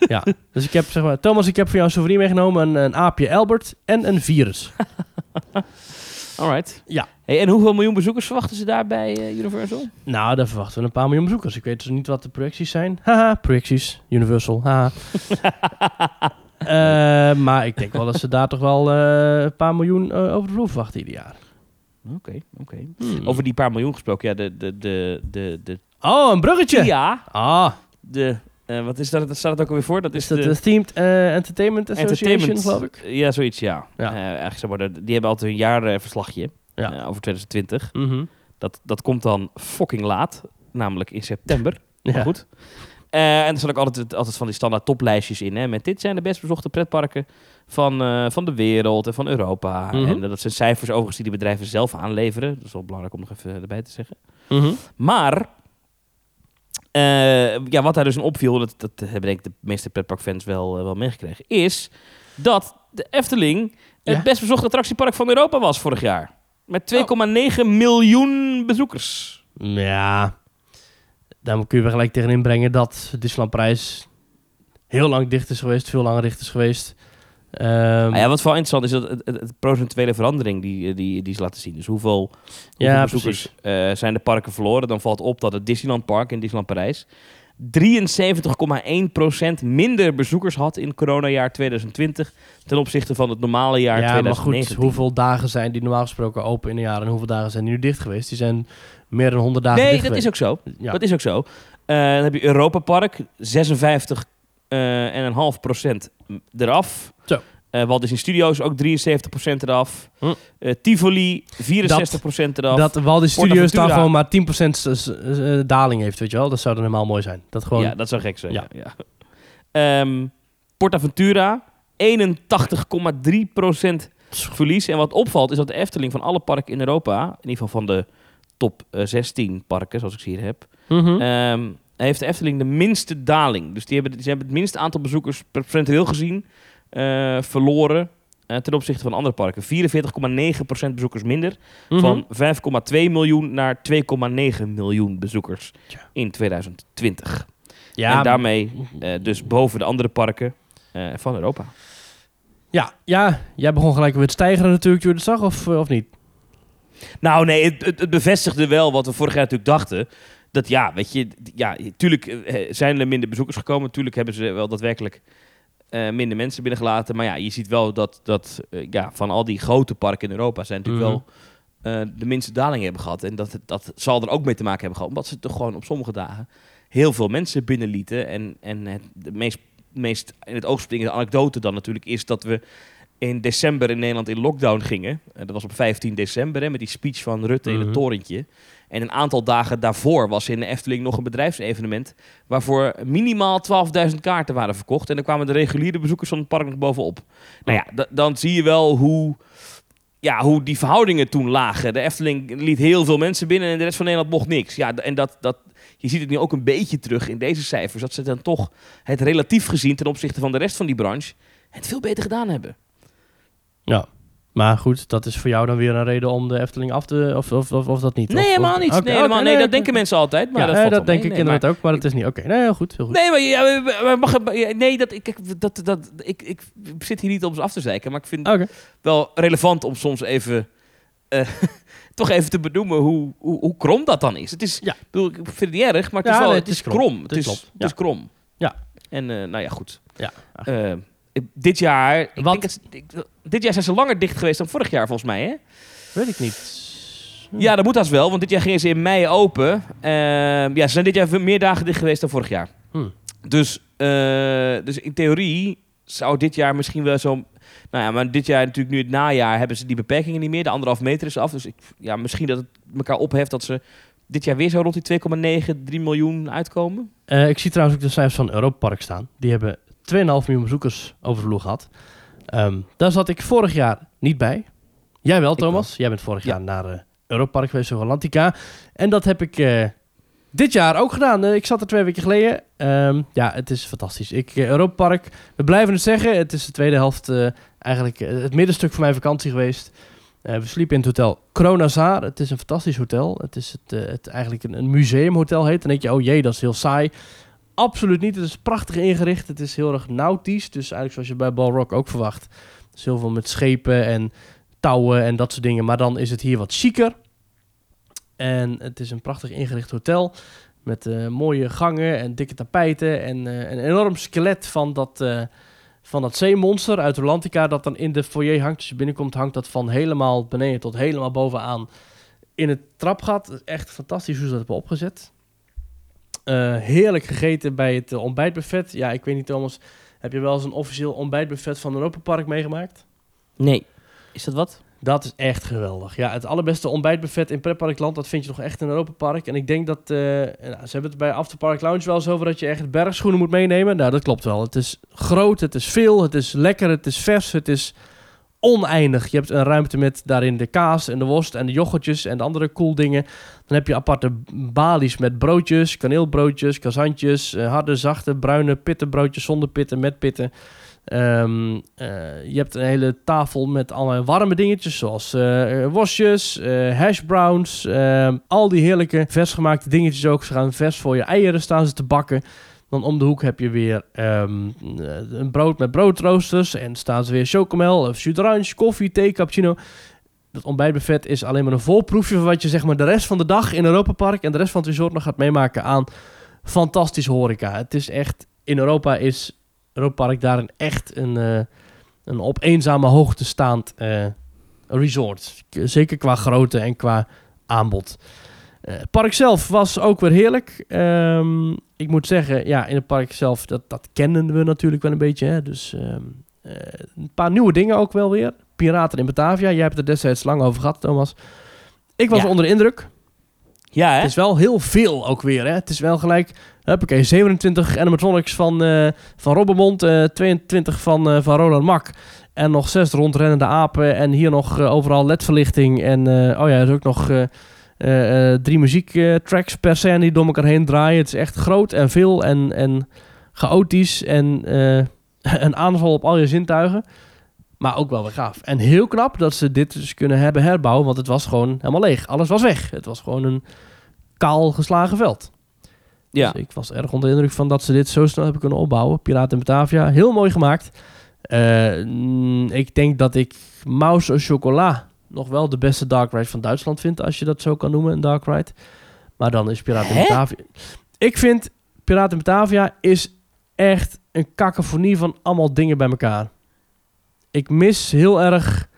[SPEAKER 1] Ja. Dus ik heb, zeg maar... Thomas, ik heb voor jou een souvenir meegenomen. Een, een aapje Albert en een virus.
[SPEAKER 2] Alright.
[SPEAKER 1] Ja.
[SPEAKER 2] Hey, en hoeveel miljoen bezoekers verwachten ze daar bij eh, Universal?
[SPEAKER 1] Nou, daar verwachten we een paar miljoen bezoekers. Ik weet dus niet wat de projecties zijn. Haha, projecties. Universal. Haha. Eh, maar ik denk wel dat ze daar toch wel eh, een paar miljoen over de vloer verwachten ieder jaar.
[SPEAKER 2] Oké, oké.
[SPEAKER 1] Hmm.
[SPEAKER 2] Over die paar miljoen gesproken, ja, de, de, de, de, de
[SPEAKER 1] Oh, een bruggetje.
[SPEAKER 2] TIA,
[SPEAKER 1] Ah,
[SPEAKER 2] de, eh, wat is dat, dat staat het ook alweer voor? Dat
[SPEAKER 1] is
[SPEAKER 2] is
[SPEAKER 1] dat
[SPEAKER 2] de
[SPEAKER 1] Themed eh, Entertainment Association,
[SPEAKER 2] Entertainment,
[SPEAKER 1] geloof ik?
[SPEAKER 2] Ja, zoiets, ja.
[SPEAKER 1] Ja.
[SPEAKER 2] Eh, eigenlijk zeg maar, die hebben altijd een jaarverslagje
[SPEAKER 1] Ja.
[SPEAKER 2] over 2020.
[SPEAKER 1] Mhm.
[SPEAKER 2] Dat, dat komt dan fucking laat, namelijk in september. Maar
[SPEAKER 1] Ja.
[SPEAKER 2] goed. En er staan ook altijd, altijd van die standaard toplijstjes in. Hè, met dit zijn de best bezochte pretparken van, van de wereld en van Europa.
[SPEAKER 1] Mhm.
[SPEAKER 2] En dat zijn cijfers overigens die de bedrijven zelf aanleveren. Dat is wel belangrijk om nog even erbij te zeggen.
[SPEAKER 1] Mhm.
[SPEAKER 2] Maar, eh, ja, wat daar dus in opviel, dat, dat hebben denk ik de meeste pretparkfans wel, eh, wel meegekregen, is dat de Efteling het
[SPEAKER 1] Ja.
[SPEAKER 2] best bezochte attractiepark van Europa was vorig jaar. Met 2,9 miljoen bezoekers.
[SPEAKER 1] Ja, daar kun je wel gelijk tegenin brengen dat Disneyland Prijs heel lang dicht is geweest, veel langer dicht is geweest. Ehm,
[SPEAKER 2] Ah ja, wat vooral interessant is, dat het, het, het procentuele verandering die, die, die ze laten zien. Dus hoeveel,
[SPEAKER 1] Ja,
[SPEAKER 2] bezoekers eh, zijn de parken verloren. Dan valt op dat het Disneyland Park in Disneyland Parijs 73,1% minder bezoekers had in coronajaar 2020 ten opzichte van het normale jaar
[SPEAKER 1] ja, maar
[SPEAKER 2] 2019.
[SPEAKER 1] goed, hoeveel dagen zijn die normaal gesproken open in een jaar en hoeveel dagen zijn die nu dicht geweest? Die zijn meer dan 100 dagen
[SPEAKER 2] Nee,
[SPEAKER 1] dicht
[SPEAKER 2] dat is ook zo.
[SPEAKER 1] Ja.
[SPEAKER 2] Dat is ook zo. Eh, dan heb je Europa Park, 56 eh, en een half procent eraf.
[SPEAKER 1] Zo.
[SPEAKER 2] Eh Walt Disney Studios ook 73% eraf.
[SPEAKER 1] Hm.
[SPEAKER 2] Eh, Tivoli 64% eraf.
[SPEAKER 1] Dat Walt Disney Studios dan
[SPEAKER 2] Portaventura.
[SPEAKER 1] gewoon maar 10% s- s- eh, daling heeft, weet je wel? Dat zou dan helemaal mooi zijn. Dat gewoon...
[SPEAKER 2] Ja, dat zou gek zijn. Ja.
[SPEAKER 1] Ja.
[SPEAKER 2] Ja. PortAventura 81,3% verlies. En wat opvalt is dat de Efteling van alle parken in Europa, in ieder geval van de top eh, 16 parken, zoals ik ze hier heb,
[SPEAKER 1] Mhm.
[SPEAKER 2] Ehm, heeft de Efteling de minste daling. Dus die hebben, die hebben het minste aantal bezoekers procentueel gezien eh, verloren eh, ten opzichte van andere parken. 44,9% bezoekers minder.
[SPEAKER 1] Mhm.
[SPEAKER 2] Van 5,2 miljoen naar 2,9 miljoen bezoekers in 2020.
[SPEAKER 1] ja,
[SPEAKER 2] en daarmee eh, dus boven de andere parken van Europa.
[SPEAKER 1] ja, ja, jij begon gelijk weer het stijgeren natuurlijk toen je het zag, of, of niet?
[SPEAKER 2] Nou nee, het, het, het bevestigde wel wat we vorig jaar natuurlijk dachten. Dat ja, weet je, ja, tuurlijk eh, zijn er minder bezoekers gekomen. Tuurlijk hebben ze wel daadwerkelijk eh, minder mensen binnengelaten. Maar ja, je ziet wel dat, dat eh, ja, van al die grote parken in Europa zijn natuurlijk
[SPEAKER 1] Mhm.
[SPEAKER 2] wel eh, de minste daling hebben gehad. En dat, dat zal er ook mee te maken hebben gehad. Omdat ze toch gewoon op sommige dagen heel veel mensen binnenlieten. En, en het de meest, meest in het oog springende anekdote dan natuurlijk is dat we in december in Nederland in lockdown gingen. En dat was op 15 december hè, met die speech van Rutte in
[SPEAKER 1] Mhm.
[SPEAKER 2] het torentje. En een aantal dagen daarvoor was in de Efteling nog een bedrijfsevenement... waarvoor minimaal 12.000 kaarten waren verkocht. En dan kwamen de reguliere bezoekers van het park nog bovenop. Nou ja, da- dan zie je wel hoe, ja, hoe die verhoudingen toen lagen. De Efteling liet heel veel mensen binnen en de rest van Nederland mocht niks. Ja, en dat, dat, je ziet het nu ook een beetje terug in deze cijfers... dat ze dan toch het relatief gezien ten opzichte van de rest van die branche... het veel beter gedaan hebben.
[SPEAKER 1] Ja. Maar goed, dat is voor jou dan weer een reden om de Efteling af te... Of, of, of, of dat niet?
[SPEAKER 2] Nee,
[SPEAKER 1] Of-
[SPEAKER 2] helemaal niet. Nee, helemaal, nee, dat denken mensen altijd. Maar
[SPEAKER 1] ja,
[SPEAKER 2] dat, valt
[SPEAKER 1] dat denk
[SPEAKER 2] mee.
[SPEAKER 1] ik
[SPEAKER 2] Nee, maar-
[SPEAKER 1] inderdaad ook, maar dat is niet... Oké, nee, heel goed, heel goed.
[SPEAKER 2] Nee, maar, ja, maar- mag nee dat, ik, dat, dat, ik, ik zit hier niet om ze af te zeiken, maar ik vind het wel relevant om soms even, eh, toch even te benoemen hoe, hoe, hoe krom dat dan is. Het is,
[SPEAKER 1] Ja.
[SPEAKER 2] ik, bedoel, ik vind het niet erg, maar het is, wel,
[SPEAKER 1] nee,
[SPEAKER 2] het is krom. Het is, het is krom.
[SPEAKER 1] Ja.
[SPEAKER 2] En eh, nou ja, goed.
[SPEAKER 1] Ja.
[SPEAKER 2] Eh, dit jaar, ik
[SPEAKER 1] Want-
[SPEAKER 2] denk ik- dit jaar zijn ze langer dicht geweest dan vorig jaar volgens mij, hè?
[SPEAKER 1] Weet ik niet.
[SPEAKER 2] Ja, dat moet als wel, want dit jaar gingen ze in mei open. Ehm, ja, ze zijn dit jaar veel meer dagen dicht geweest dan vorig jaar.
[SPEAKER 1] Hmm.
[SPEAKER 2] Dus, eh, dus in theorie zou dit jaar misschien wel zo... Nou ja, maar dit jaar natuurlijk nu het najaar hebben ze die beperkingen niet meer. De anderhalf meter is af. Dus ik, ja, misschien dat het elkaar opheft dat ze dit jaar weer zo rond die 2,9, 3 miljoen uitkomen.
[SPEAKER 1] Eh, ik zie trouwens ook de cijfers van Europa Park staan. Die hebben 2,5 miljoen bezoekers over de vloer gehad. Ehm, daar zat ik vorig jaar niet bij. Jij wel,
[SPEAKER 2] Ik
[SPEAKER 1] Thomas. Jij bent vorig
[SPEAKER 2] Ja.
[SPEAKER 1] jaar naar eh Europa Park geweest, Rolantica. En dat heb ik eh, dit jaar ook gedaan. Eh, ik zat er twee weken geleden. Ehm, ja, het is fantastisch. Ik, eh, Europa Park, we blijven het zeggen. Het is de tweede helft, eh, eigenlijk eh, het middenstuk van mijn vakantie geweest. Eh, we sliepen in het hotel Kronazaar. Het is een fantastisch hotel. Het is het, eh, het eigenlijk een, een museumhotel heet. Dan denk je, oh jee, dat is heel saai. Absoluut niet. Het is prachtig ingericht. Het is heel erg nautisch. Dus eigenlijk zoals je bij Balrock ook verwacht. Dus heel veel met schepen en touwen en dat soort dingen. Maar dan is het hier wat chiquer. En het is een prachtig ingericht hotel. Met eh, mooie gangen en dikke tapijten. En eh, een enorm skelet van dat, eh, van dat zeemonster uit Atlantica. Dat dan in de foyer hangt. Als je binnenkomt hangt dat van helemaal beneden tot helemaal bovenaan in het trapgat. Echt fantastisch hoe ze dat hebben opgezet. Eh, heerlijk gegeten bij het eh, ontbijtbuffet. Ja, ik weet niet Thomas, heb je wel eens een officieel ontbijtbuffet van Europa Park meegemaakt?
[SPEAKER 2] Nee. Is dat wat?
[SPEAKER 1] Dat is echt geweldig. Ja, het allerbeste ontbijtbuffet in Pretparkland, dat vind je nog echt in Europa Park. En ik denk dat, eh, nou, ze hebben het bij Afterpark Lounge wel eens over dat je echt bergschoenen moet meenemen. Nou, dat klopt wel. Het is groot, het is veel, het is lekker, het is vers, het is oneindig. Je hebt een ruimte met daarin de kaas en de worst en de yoghurtjes en de andere cool dingen. Dan heb je aparte balies met broodjes, kaneelbroodjes, kazantjes, eh, harde, zachte, bruine pittenbroodjes zonder pitten, met pitten. Ehm, eh, je hebt een hele tafel met allerlei warme dingetjes, zoals eh worstjes, eh hash browns, ehm, al die heerlijke versgemaakte dingetjes ook. Ze gaan vers voor je eieren staan ze te bakken. Dan om de hoek heb je weer ehm, eh, een brood met broodroosters. En staan ze weer chocomel, of koffie, thee, cappuccino. Dat ontbijtbuffet is alleen maar een voorproefje van wat je zeg maar de rest van de dag in Europa Park en de rest van het resort nog gaat meemaken aan fantastische horeca. Het is echt, in Europa is Europa Park daarin echt een, eh, een op eenzame hoogte staand eh, resort. Zeker qua grootte en qua aanbod. Het park zelf was ook weer heerlijk. Ehm, ik moet zeggen, ja, in het park zelf, dat, dat kenden we natuurlijk wel een beetje. Hè? Dus ehm, eh, een paar nieuwe dingen ook wel weer. Piraten in Batavia. Jij hebt het er destijds lang over gehad, Thomas. Ik was
[SPEAKER 2] Ja.
[SPEAKER 1] onder de indruk.
[SPEAKER 2] Ja, hè?
[SPEAKER 1] Het is wel heel veel ook weer. Hè? Het is wel gelijk, oké, 27 animatronics van, eh van Robbermond, eh 22 van, van Roland Mak. En nog zes rondrennende apen. En hier nog overal ledverlichting. En oh ja, er is ook nog drie muziektracks per scène die door elkaar heen draaien. Het is echt groot en veel en, en chaotisch. En eh, een aanval op al je zintuigen. Maar ook wel weer gaaf. En heel knap dat ze dit dus kunnen hebben herbouwen. Want het was gewoon helemaal leeg. Alles was weg. Het was gewoon een kaal geslagen veld.
[SPEAKER 2] Ja.
[SPEAKER 1] Dus ik was erg onder de indruk van dat ze dit zo snel hebben kunnen opbouwen. Piraten in Batavia, heel mooi gemaakt. Eh, ik denk dat ik Mouse au Chocolat nog wel de beste dark ride van Duitsland vind, als je dat zo kan noemen, een dark ride. Maar dan is Piraten? Batavia... Ik vind Piraten Batavia is echt een cacophonie van allemaal dingen bij elkaar. Ik mis heel erg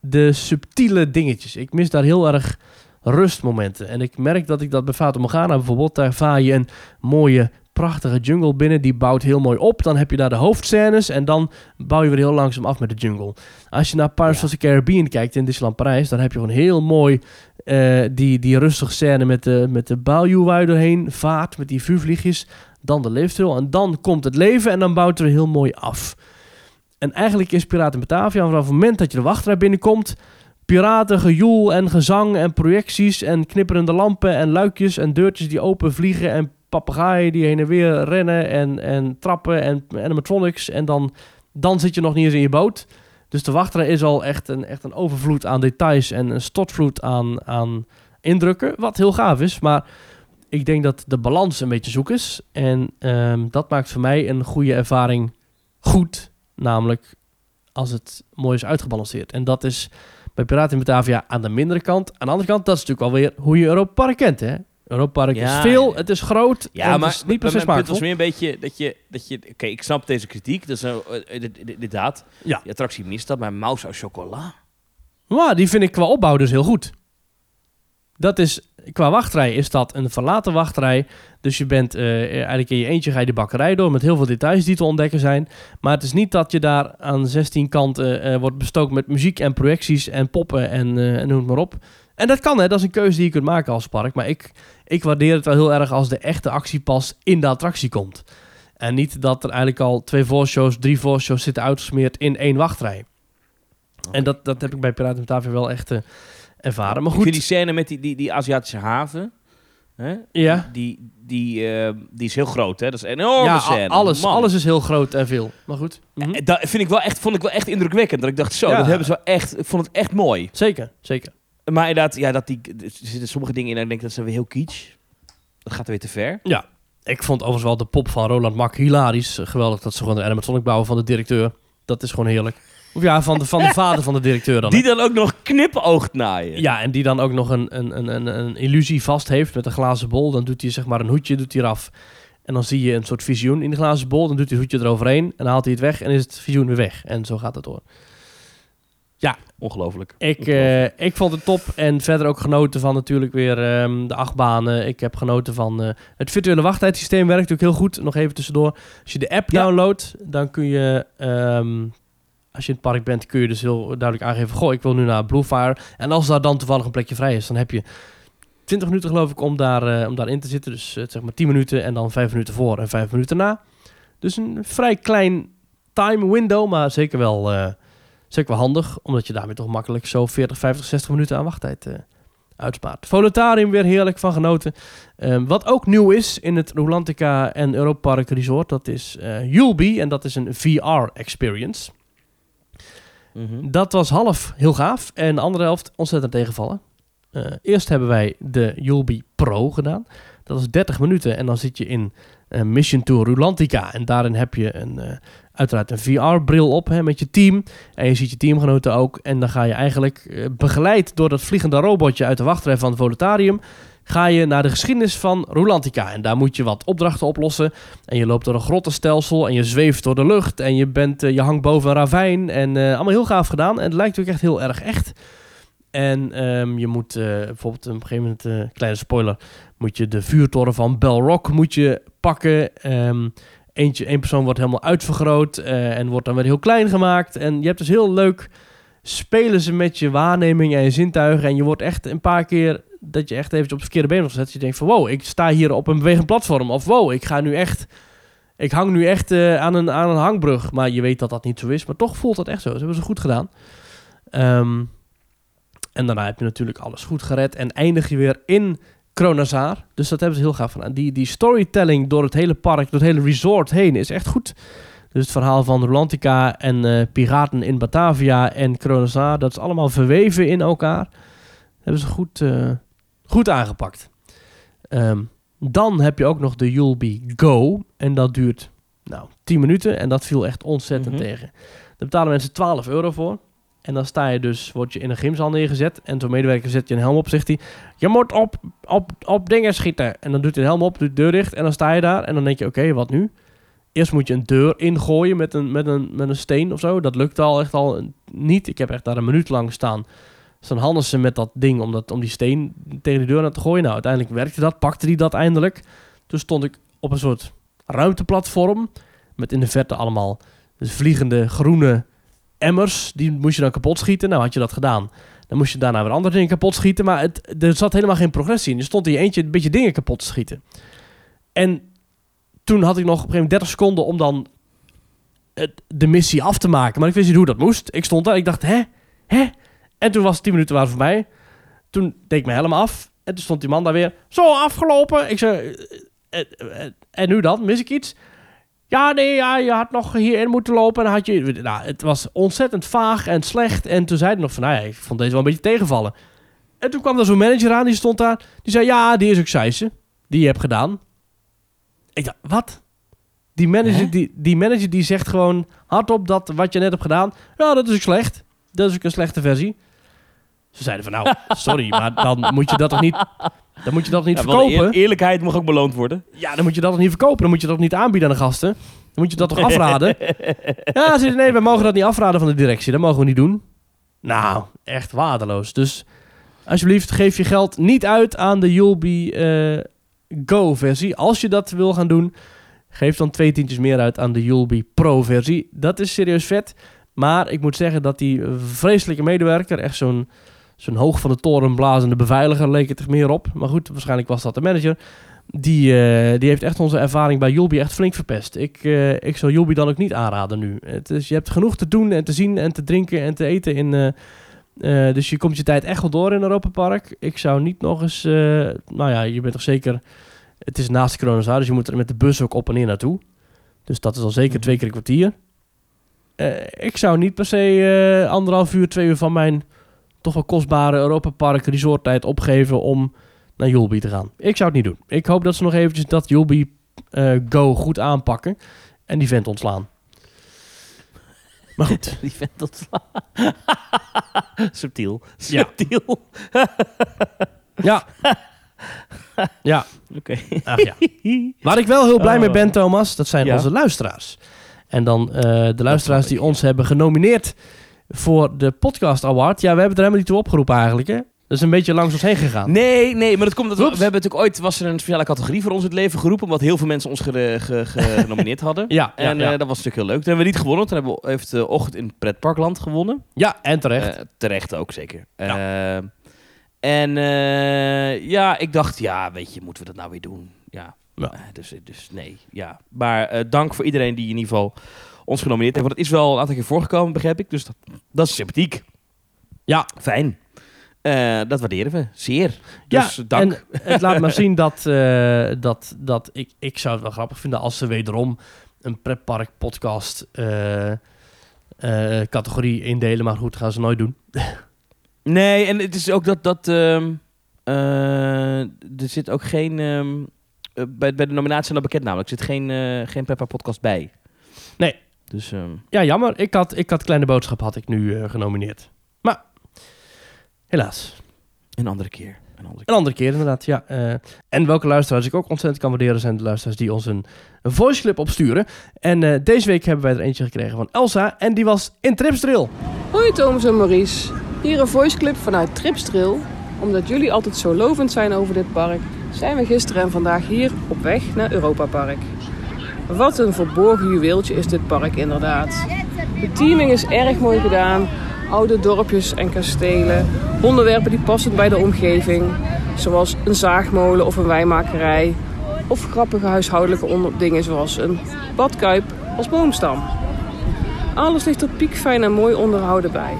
[SPEAKER 1] de subtiele dingetjes. Ik mis daar heel erg rustmomenten. En ik merk dat ik dat bij Fata Morgana bijvoorbeeld, daar vaar je een mooie, prachtige jungle binnen. Die bouwt heel mooi op. Dan heb je daar de hoofdscènes en dan bouw je weer heel langzaam af met de jungle. Als je naar Pirates of the Caribbean kijkt in Disneyland Parijs, dan heb je gewoon heel mooi eh, die, die rustige scène met de, met de waar je doorheen vaart, met die vuurvliegjes. Dan de leefstil en dan komt het leven en dan bouwt het weer heel mooi af. En eigenlijk is Piraten Batavia vanaf het moment dat je de wachtrij binnenkomt, piraten, gejoel en gezang en projecties en knipperende lampen en luikjes en deurtjes die open vliegen en papegaaien die heen en weer rennen en, en trappen en animatronics en dan, dan zit je nog niet eens in je boot. Dus de wachtrij is al echt een, echt een overvloed aan details en een stortvloed aan, aan indrukken, wat heel gaaf is, maar ik denk dat de balans een beetje zoek is en ehm, dat maakt voor mij een goede ervaring goed, namelijk als het mooi is uitgebalanceerd. En dat is bij Piraten in Batavia aan de mindere kant. Aan de andere kant, dat is natuurlijk alweer hoe je Europa kent, hè? Europa Park
[SPEAKER 2] Ja,
[SPEAKER 1] is veel,
[SPEAKER 2] ja.
[SPEAKER 1] het is groot,
[SPEAKER 2] Ja, maar,
[SPEAKER 1] het is niet per se
[SPEAKER 2] maar punt was meer een beetje dat je... Dat je Oké, ik snap deze kritiek. Dat is nou, eh, dit- inderdaad.
[SPEAKER 1] Ja.
[SPEAKER 2] Die attractie mist dat, maar Mouse au chocolat.
[SPEAKER 1] Maar die vind ik qua opbouw dus heel goed. Dat is, qua wachtrij is dat een verlaten wachtrij. Dus je bent eh, eigenlijk in je eentje ga je de bakkerij door met heel veel details die te ontdekken zijn. Maar het is niet dat je daar aan 16 kanten eh, wordt bestookt met muziek en projecties en poppen en, eh, en noem het maar op. En dat kan hè, dat is een keuze die je kunt maken als park. Maar ik, ik waardeer het wel heel erg als de echte actie pas in de attractie komt. En niet dat er eigenlijk al twee voorshows, drie voorshows zitten uitgesmeerd in één wachtrij. En dat, dat heb ik bij Piraten Batavia wel echt eh, ervaren. Maar
[SPEAKER 2] Ik
[SPEAKER 1] goed,
[SPEAKER 2] die scène met die, die, die Aziatische haven... Hè?
[SPEAKER 1] ja,
[SPEAKER 2] Die, die, eh, die is heel groot, hè? Dat is een enorme
[SPEAKER 1] ja
[SPEAKER 2] scène.
[SPEAKER 1] alles,
[SPEAKER 2] Man.
[SPEAKER 1] alles is heel groot en veel. Maar goed, mhm.
[SPEAKER 2] Eh, Dat vind ik wel echt, vond ik wel echt indrukwekkend. Dat ik dacht, zo,
[SPEAKER 1] Ja.
[SPEAKER 2] dat hebben ze wel echt... Ik vond het echt mooi.
[SPEAKER 1] zeker, zeker.
[SPEAKER 2] Maar inderdaad, ja, dat die, er zitten sommige dingen in en ik denk dat ze weer heel kitsch. Dat gaat weer te ver.
[SPEAKER 1] Ik vond overigens wel de pop van Roland Mak hilarisch. Geweldig dat ze gewoon de animatronic bouwen van de directeur. Dat is gewoon heerlijk. Of ja, van de, van de vader van de directeur dan.
[SPEAKER 2] Die dan ook nog knipoogt naaien.
[SPEAKER 1] Ja, en die dan ook nog een, een, een, een, een illusie vast heeft met een glazen bol. Dan doet hij zeg maar een hoedje doet hij eraf. En dan zie je een soort visioen in de glazen bol. Dan doet hij het hoedje eroverheen. En dan haalt hij het weg en is het visioen weer weg. En zo gaat het door.
[SPEAKER 2] Ongelooflijk.
[SPEAKER 1] Ik, eh, ik vond het top. En verder ook genoten van natuurlijk weer ehm, de achtbanen. Ik heb genoten van eh, het virtuele wachttijdsysteem. Werkt natuurlijk heel goed. Nog even tussendoor. Als je de app
[SPEAKER 2] Ja.
[SPEAKER 1] downloadt, dan kun je... ehm, als je in het park bent, kun je dus heel duidelijk aangeven... Goh, ik wil nu naar Bluefire. En als daar dan toevallig een plekje vrij is, dan heb je 20 minuten geloof ik om, daar, eh, om daarin te zitten. Dus zeg maar 10 minuten en dan 5 minuten voor en 5 minuten na. Dus een vrij klein time window, maar zeker wel, zeker wel handig. Omdat je daarmee toch makkelijk zo 40, 50, 60 minuten aan wachttijd eh, uitspaart. Volutarium weer heerlijk van genoten. Ehm, wat ook nieuw is in het Rolantica en Europa Park Resort, dat is eh Yulby. En dat is een VR-experience.
[SPEAKER 2] Mhm.
[SPEAKER 1] Dat was half heel gaaf en de andere helft ontzettend tegenvallen. Eh, eerst hebben wij de Yulby Pro gedaan. Dat is 30 minuten en dan zit je in Mission to Rulantica. En daarin heb je een, uiteraard een VR-bril op hè, met je team. En je ziet je teamgenoten ook. En dan ga je eigenlijk eh, begeleid door dat vliegende robotje uit de wachtrij van het Volutarium... ga je naar de geschiedenis van Rulantica. En daar moet je wat opdrachten oplossen. En je loopt door een grottenstelsel en je zweeft door de lucht. En je, bent, eh, je hangt boven een ravijn. En eh, allemaal heel gaaf gedaan. En het lijkt ook echt heel erg echt. En ehm, je moet bijvoorbeeld op een gegeven moment, kleine spoiler, moet je de vuurtoren van Belrock moet je pakken. Ehm eentje, één persoon wordt helemaal uitvergroot eh, en wordt dan weer heel klein gemaakt. En je hebt dus heel leuk spelen ze met je waarneming en je zintuigen. En je wordt echt een paar keer dat je echt even op het verkeerde been wordt. Je denkt van wow, ik sta hier op een bewegend platform. Of wow, ik ga nu echt, ik hang nu echt eh, aan, een, aan een hangbrug. Maar je weet dat dat niet zo is. Maar toch voelt dat echt zo. Ze hebben ze goed gedaan. Ehm, en daarna heb je natuurlijk alles goed gered. En eindig je weer in Kronazar. Dus dat hebben ze heel gaaf gedaan. Die, die storytelling door het hele park, door het hele resort heen is echt goed. Dus het verhaal van Rolantica en eh, piraten in Batavia en Kronazar, dat is allemaal verweven in elkaar. hebben ze goed, eh, goed aangepakt. Ehm, dan heb je ook nog de You'll Be Go. En dat duurt nou 10 minuten. En dat viel echt ontzettend
[SPEAKER 2] Mhm.
[SPEAKER 1] tegen. Daar betalen mensen 12 euro voor. En dan sta je dus, word je in een gymzaal neergezet. En zo'n medewerker zet je een helm op, zegt hij... Je moet op, op, op dingen schieten. En dan doet hij een helm op, doet de deur dicht. En dan sta je daar. En dan denk je, oké, wat nu? Eerst moet je een deur ingooien met een, met, een, met een steen of zo. Dat lukt al echt al niet. Ik heb echt daar een minuut lang staan. Dan handen ze met dat ding om, dat, om die steen tegen de deur aan te gooien. Nou, uiteindelijk werkte dat. Pakte hij dat eindelijk. Toen stond ik op een soort ruimteplatform. Met in de verte allemaal vliegende groene emmers. Die moest je dan kapot schieten. Nou, had je dat gedaan. Dan moest je daarna weer andere dingen kapot schieten. Maar het, er zat helemaal geen progressie in. Je stond in je eentje een beetje dingen kapot te schieten. En toen had ik nog op een gegeven moment 30 seconden om dan het, de missie af te maken. Maar ik wist niet hoe dat moest. Ik stond daar. Ik dacht, hè? Hè? En toen was het 10 minuten waren voorbij. Toen deed ik mijn helm af. En toen stond die man daar weer. Zo, afgelopen. Ik zei, eh, eh, eh, en nu dan? Mis ik iets? Ja, nee, ja, je had nog hierin moeten lopen. En had je... Nou, het was ontzettend vaag en slecht. En toen zei hij nog van, nou ja, ik vond deze wel een beetje tegenvallen. En toen kwam er zo'n manager aan, die stond daar. Die zei, ja, die is ook scheisse. Die je hebt gedaan. Ik dacht, wat? Die manager,
[SPEAKER 2] Hè?
[SPEAKER 1] die, die manager die zegt gewoon hardop dat wat je net hebt gedaan... Ja, dat is ook slecht. Dat is ook een slechte versie. Ze zeiden van, nou, sorry, maar dan moet je dat toch niet... Dan moet je dat niet
[SPEAKER 2] Ja, wel,
[SPEAKER 1] verkopen.
[SPEAKER 2] eer- eerlijkheid mag ook beloond worden.
[SPEAKER 1] Ja, dan moet je dat toch niet verkopen. Dan moet je dat toch niet aanbieden aan de gasten. Dan moet je dat toch afraden. ja, ze zeiden, nee, we mogen dat niet afraden van de directie. Dat mogen we niet doen. Nou, echt waardeloos. Dus alsjeblieft, geef je geld niet uit aan de You'll Be eh, Go-versie. Als je dat wil gaan doen, geef dan twee tientjes meer uit aan de You'll Be Pro-versie. Dat is serieus vet. Maar ik moet zeggen dat die vreselijke medewerker, echt zo'n zo'n hoog van de toren blazende beveiliger, leek het er meer op. Maar goed, waarschijnlijk was dat de manager. Die, eh, die heeft echt onze ervaring bij Julbi echt flink verpest. Ik, eh, ik zou Julbi dan ook niet aanraden nu. Het is, je hebt genoeg te doen en te zien en te drinken en te eten. In, eh, dus je komt je tijd echt wel door in Europa Park. Ik zou niet nog eens... nou ja, je bent toch zeker... Het is naast de Coronazaar, dus je moet er met de bus ook op en neer naartoe. Dus dat is al zeker
[SPEAKER 2] Mhm.
[SPEAKER 1] twee keer een kwartier. Ik zou niet per se anderhalf uur, twee uur van mijn toch wel kostbare Europa Park resorttijd opgeven om naar Julbi te gaan. Ik zou het niet doen. Ik hoop dat ze nog eventjes dat Julbi eh, Go goed aanpakken en die vent ontslaan. Maar goed.
[SPEAKER 2] Die vent dat Subtiel. Subtiel.
[SPEAKER 1] Ja. Ja.
[SPEAKER 2] Oké.
[SPEAKER 1] Ach ja. Waar ik wel heel blij mee ben,
[SPEAKER 2] Oh.
[SPEAKER 1] Thomas, dat zijn
[SPEAKER 2] Ja.
[SPEAKER 1] onze luisteraars. En dan eh, de luisteraars die ons hebben genomineerd voor de Podcast Award. Ja, we hebben er helemaal niet toe opgeroepen eigenlijk, hè? Dat is een beetje langs ons heen gegaan.
[SPEAKER 2] Nee, nee, maar dat komt dat we, we hebben natuurlijk ooit was er een speciale categorie voor ons in het leven geroepen, omdat heel veel mensen ons ge- ge- ge- genomineerd hadden.
[SPEAKER 1] Ja, ja,
[SPEAKER 2] En
[SPEAKER 1] ja.
[SPEAKER 2] eh, dat was natuurlijk heel leuk. Toen hebben we niet gewonnen. Toen hebben we, heeft de ochtend in Pretparkland gewonnen.
[SPEAKER 1] ja, en terecht.
[SPEAKER 2] Eh, terecht ook zeker. Eh, en eh, ja, ik dacht, ja, weet je, moeten we dat nou weer doen? Ja.
[SPEAKER 1] Ja.
[SPEAKER 2] Eh, dus, dus nee, ja. Maar eh, dank voor iedereen die in ieder geval ons genomineerd heeft. Want het is wel een aantal keer voorgekomen, begrijp ik. Dus dat, dat is sympathiek.
[SPEAKER 1] Ja.
[SPEAKER 2] Fijn. Eh, dat waarderen we. Zeer.
[SPEAKER 1] Ja,
[SPEAKER 2] Dus dank.
[SPEAKER 1] En het laat maar zien dat, eh, dat, dat ik, ik zou het wel grappig vinden als ze wederom een pretpark podcast eh, eh, categorie indelen. Maar goed, gaan ze nooit doen.
[SPEAKER 2] Nee, en het is ook dat... dat eh, er zit ook geen... ehm, eh, bij, bij de nominatie al bekend namelijk. Er zit geen, eh geen Peppa podcast bij.
[SPEAKER 1] Nee.
[SPEAKER 2] Dus ehm,
[SPEAKER 1] Ja, jammer. Ik had, ik had Kleine Boodschap had ik nu eh, genomineerd. Maar, helaas.
[SPEAKER 2] een andere keer. Een andere
[SPEAKER 1] Een andere keer inderdaad, ja. Eh, en welke luisteraars ik ook ontzettend kan waarderen... zijn de luisteraars die ons een, een voice clip opsturen. En eh, deze week hebben wij er eentje gekregen van Elsa. En die was in Tripsdrill.
[SPEAKER 4] Hoi Thomas en Maurice. Hier een voiceclip vanuit Tripstril. Omdat jullie altijd zo lovend zijn over dit park, zijn we gisteren en vandaag hier op weg naar Europa Park. Wat een verborgen juweeltje is dit park inderdaad. De teaming is erg mooi gedaan. Oude dorpjes en kastelen. Onderwerpen die passen bij de omgeving. Zoals een zaagmolen of een wijnmakerij. Of grappige huishoudelijke dingen zoals een badkuip als boomstam. Alles ligt er piekfijn en mooi onderhouden bij.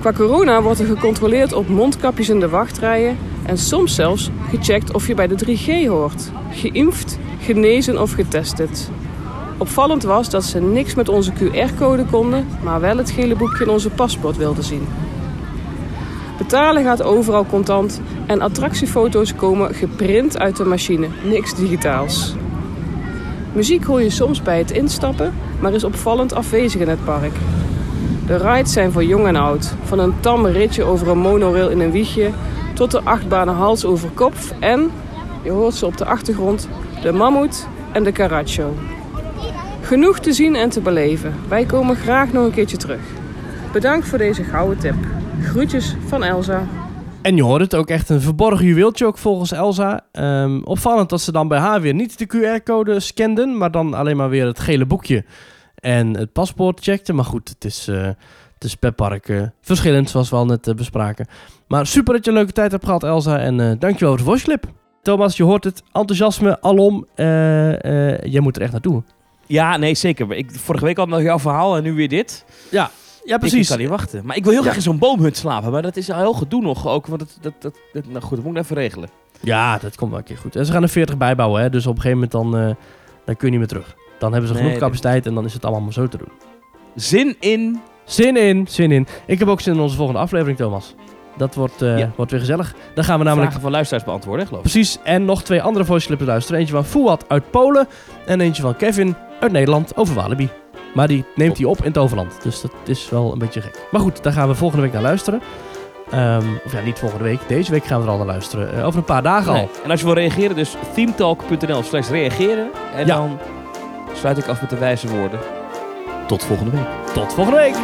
[SPEAKER 4] Qua corona wordt er gecontroleerd op mondkapjes in de wachtrijen en soms zelfs gecheckt of je bij de 3G hoort. Geïnfd, genezen of getest. Opvallend was dat ze niks met onze QR-code konden, maar wel het gele boekje in onze paspoort wilden zien. Betalen gaat overal contant en attractiefoto's komen geprint uit de machine, niks digitaals. Muziek hoor je soms bij het instappen, maar is opvallend afwezig in het park. De rides zijn voor jong en oud. Van een tam ritje over een monorail in een wiegje tot de achtbanen hals over kop en, je hoort ze op de achtergrond, de mammoet en de caracho. Genoeg te zien en te beleven. Wij komen graag nog een keertje terug. Bedankt voor deze gouden tip. Groetjes van Elsa.
[SPEAKER 1] En je hoort het ook echt een verborgen juweeltje ook volgens Elsa. Ehm, opvallend dat ze dan bij haar weer niet de QR-code scanden, maar dan alleen maar weer het gele boekje en het paspoort checkten. Maar goed, het is, eh het is per park eh, verschillend, zoals we al net eh, bespraken. Maar super dat je een leuke tijd hebt gehad, Elsa. En dankjewel voor de voice clip. Thomas, je hoort het. Enthousiasme alom. Eh, eh, jij moet er echt naartoe.
[SPEAKER 2] Ja, nee, zeker. Ik, vorige week had nog jouw verhaal en nu weer dit.
[SPEAKER 1] Ja,
[SPEAKER 2] Ik
[SPEAKER 1] precies.
[SPEAKER 2] kan niet wachten. Maar ik wil heel
[SPEAKER 1] Ja.
[SPEAKER 2] graag in zo'n boomhut slapen. Maar dat is al heel gedoe nog ook. Want dat, dat, dat, dat- nou goed, dat moet ik even regelen.
[SPEAKER 1] Ja, dat komt wel een keer goed. En ze gaan er 40 bijbouwen, hè. Dus op een gegeven moment dan, eh, dan kun je niet meer terug. Dan hebben ze
[SPEAKER 2] Nee,
[SPEAKER 1] genoeg capaciteit en dan is het allemaal maar zo te doen.
[SPEAKER 2] Zin in.
[SPEAKER 1] Zin in, zin in. Ik heb ook zin in onze volgende aflevering, Thomas. Dat wordt, eh,
[SPEAKER 2] Ja.
[SPEAKER 1] wordt weer gezellig. Dan gaan we namelijk...
[SPEAKER 2] Vragen van luisteraars beantwoorden, geloof ik.
[SPEAKER 1] Precies, en nog twee andere voice clips luisteren. Eentje van Fouad uit Polen en eentje van Kevin uit Nederland over Walibi. Maar die neemt hij op in het overland. Dus dat is wel een beetje gek. Maar goed, daar gaan we volgende week naar luisteren. Ehm, of ja, niet volgende week. Deze week gaan we er al naar luisteren. Eh, over een paar dagen
[SPEAKER 2] Nee.
[SPEAKER 1] al.
[SPEAKER 2] En als je wil reageren, dus themetalk.nl slash reageren. En
[SPEAKER 1] Ja.
[SPEAKER 2] dan sluit ik af met de wijze woorden. Tot volgende week.
[SPEAKER 1] Tot volgende week.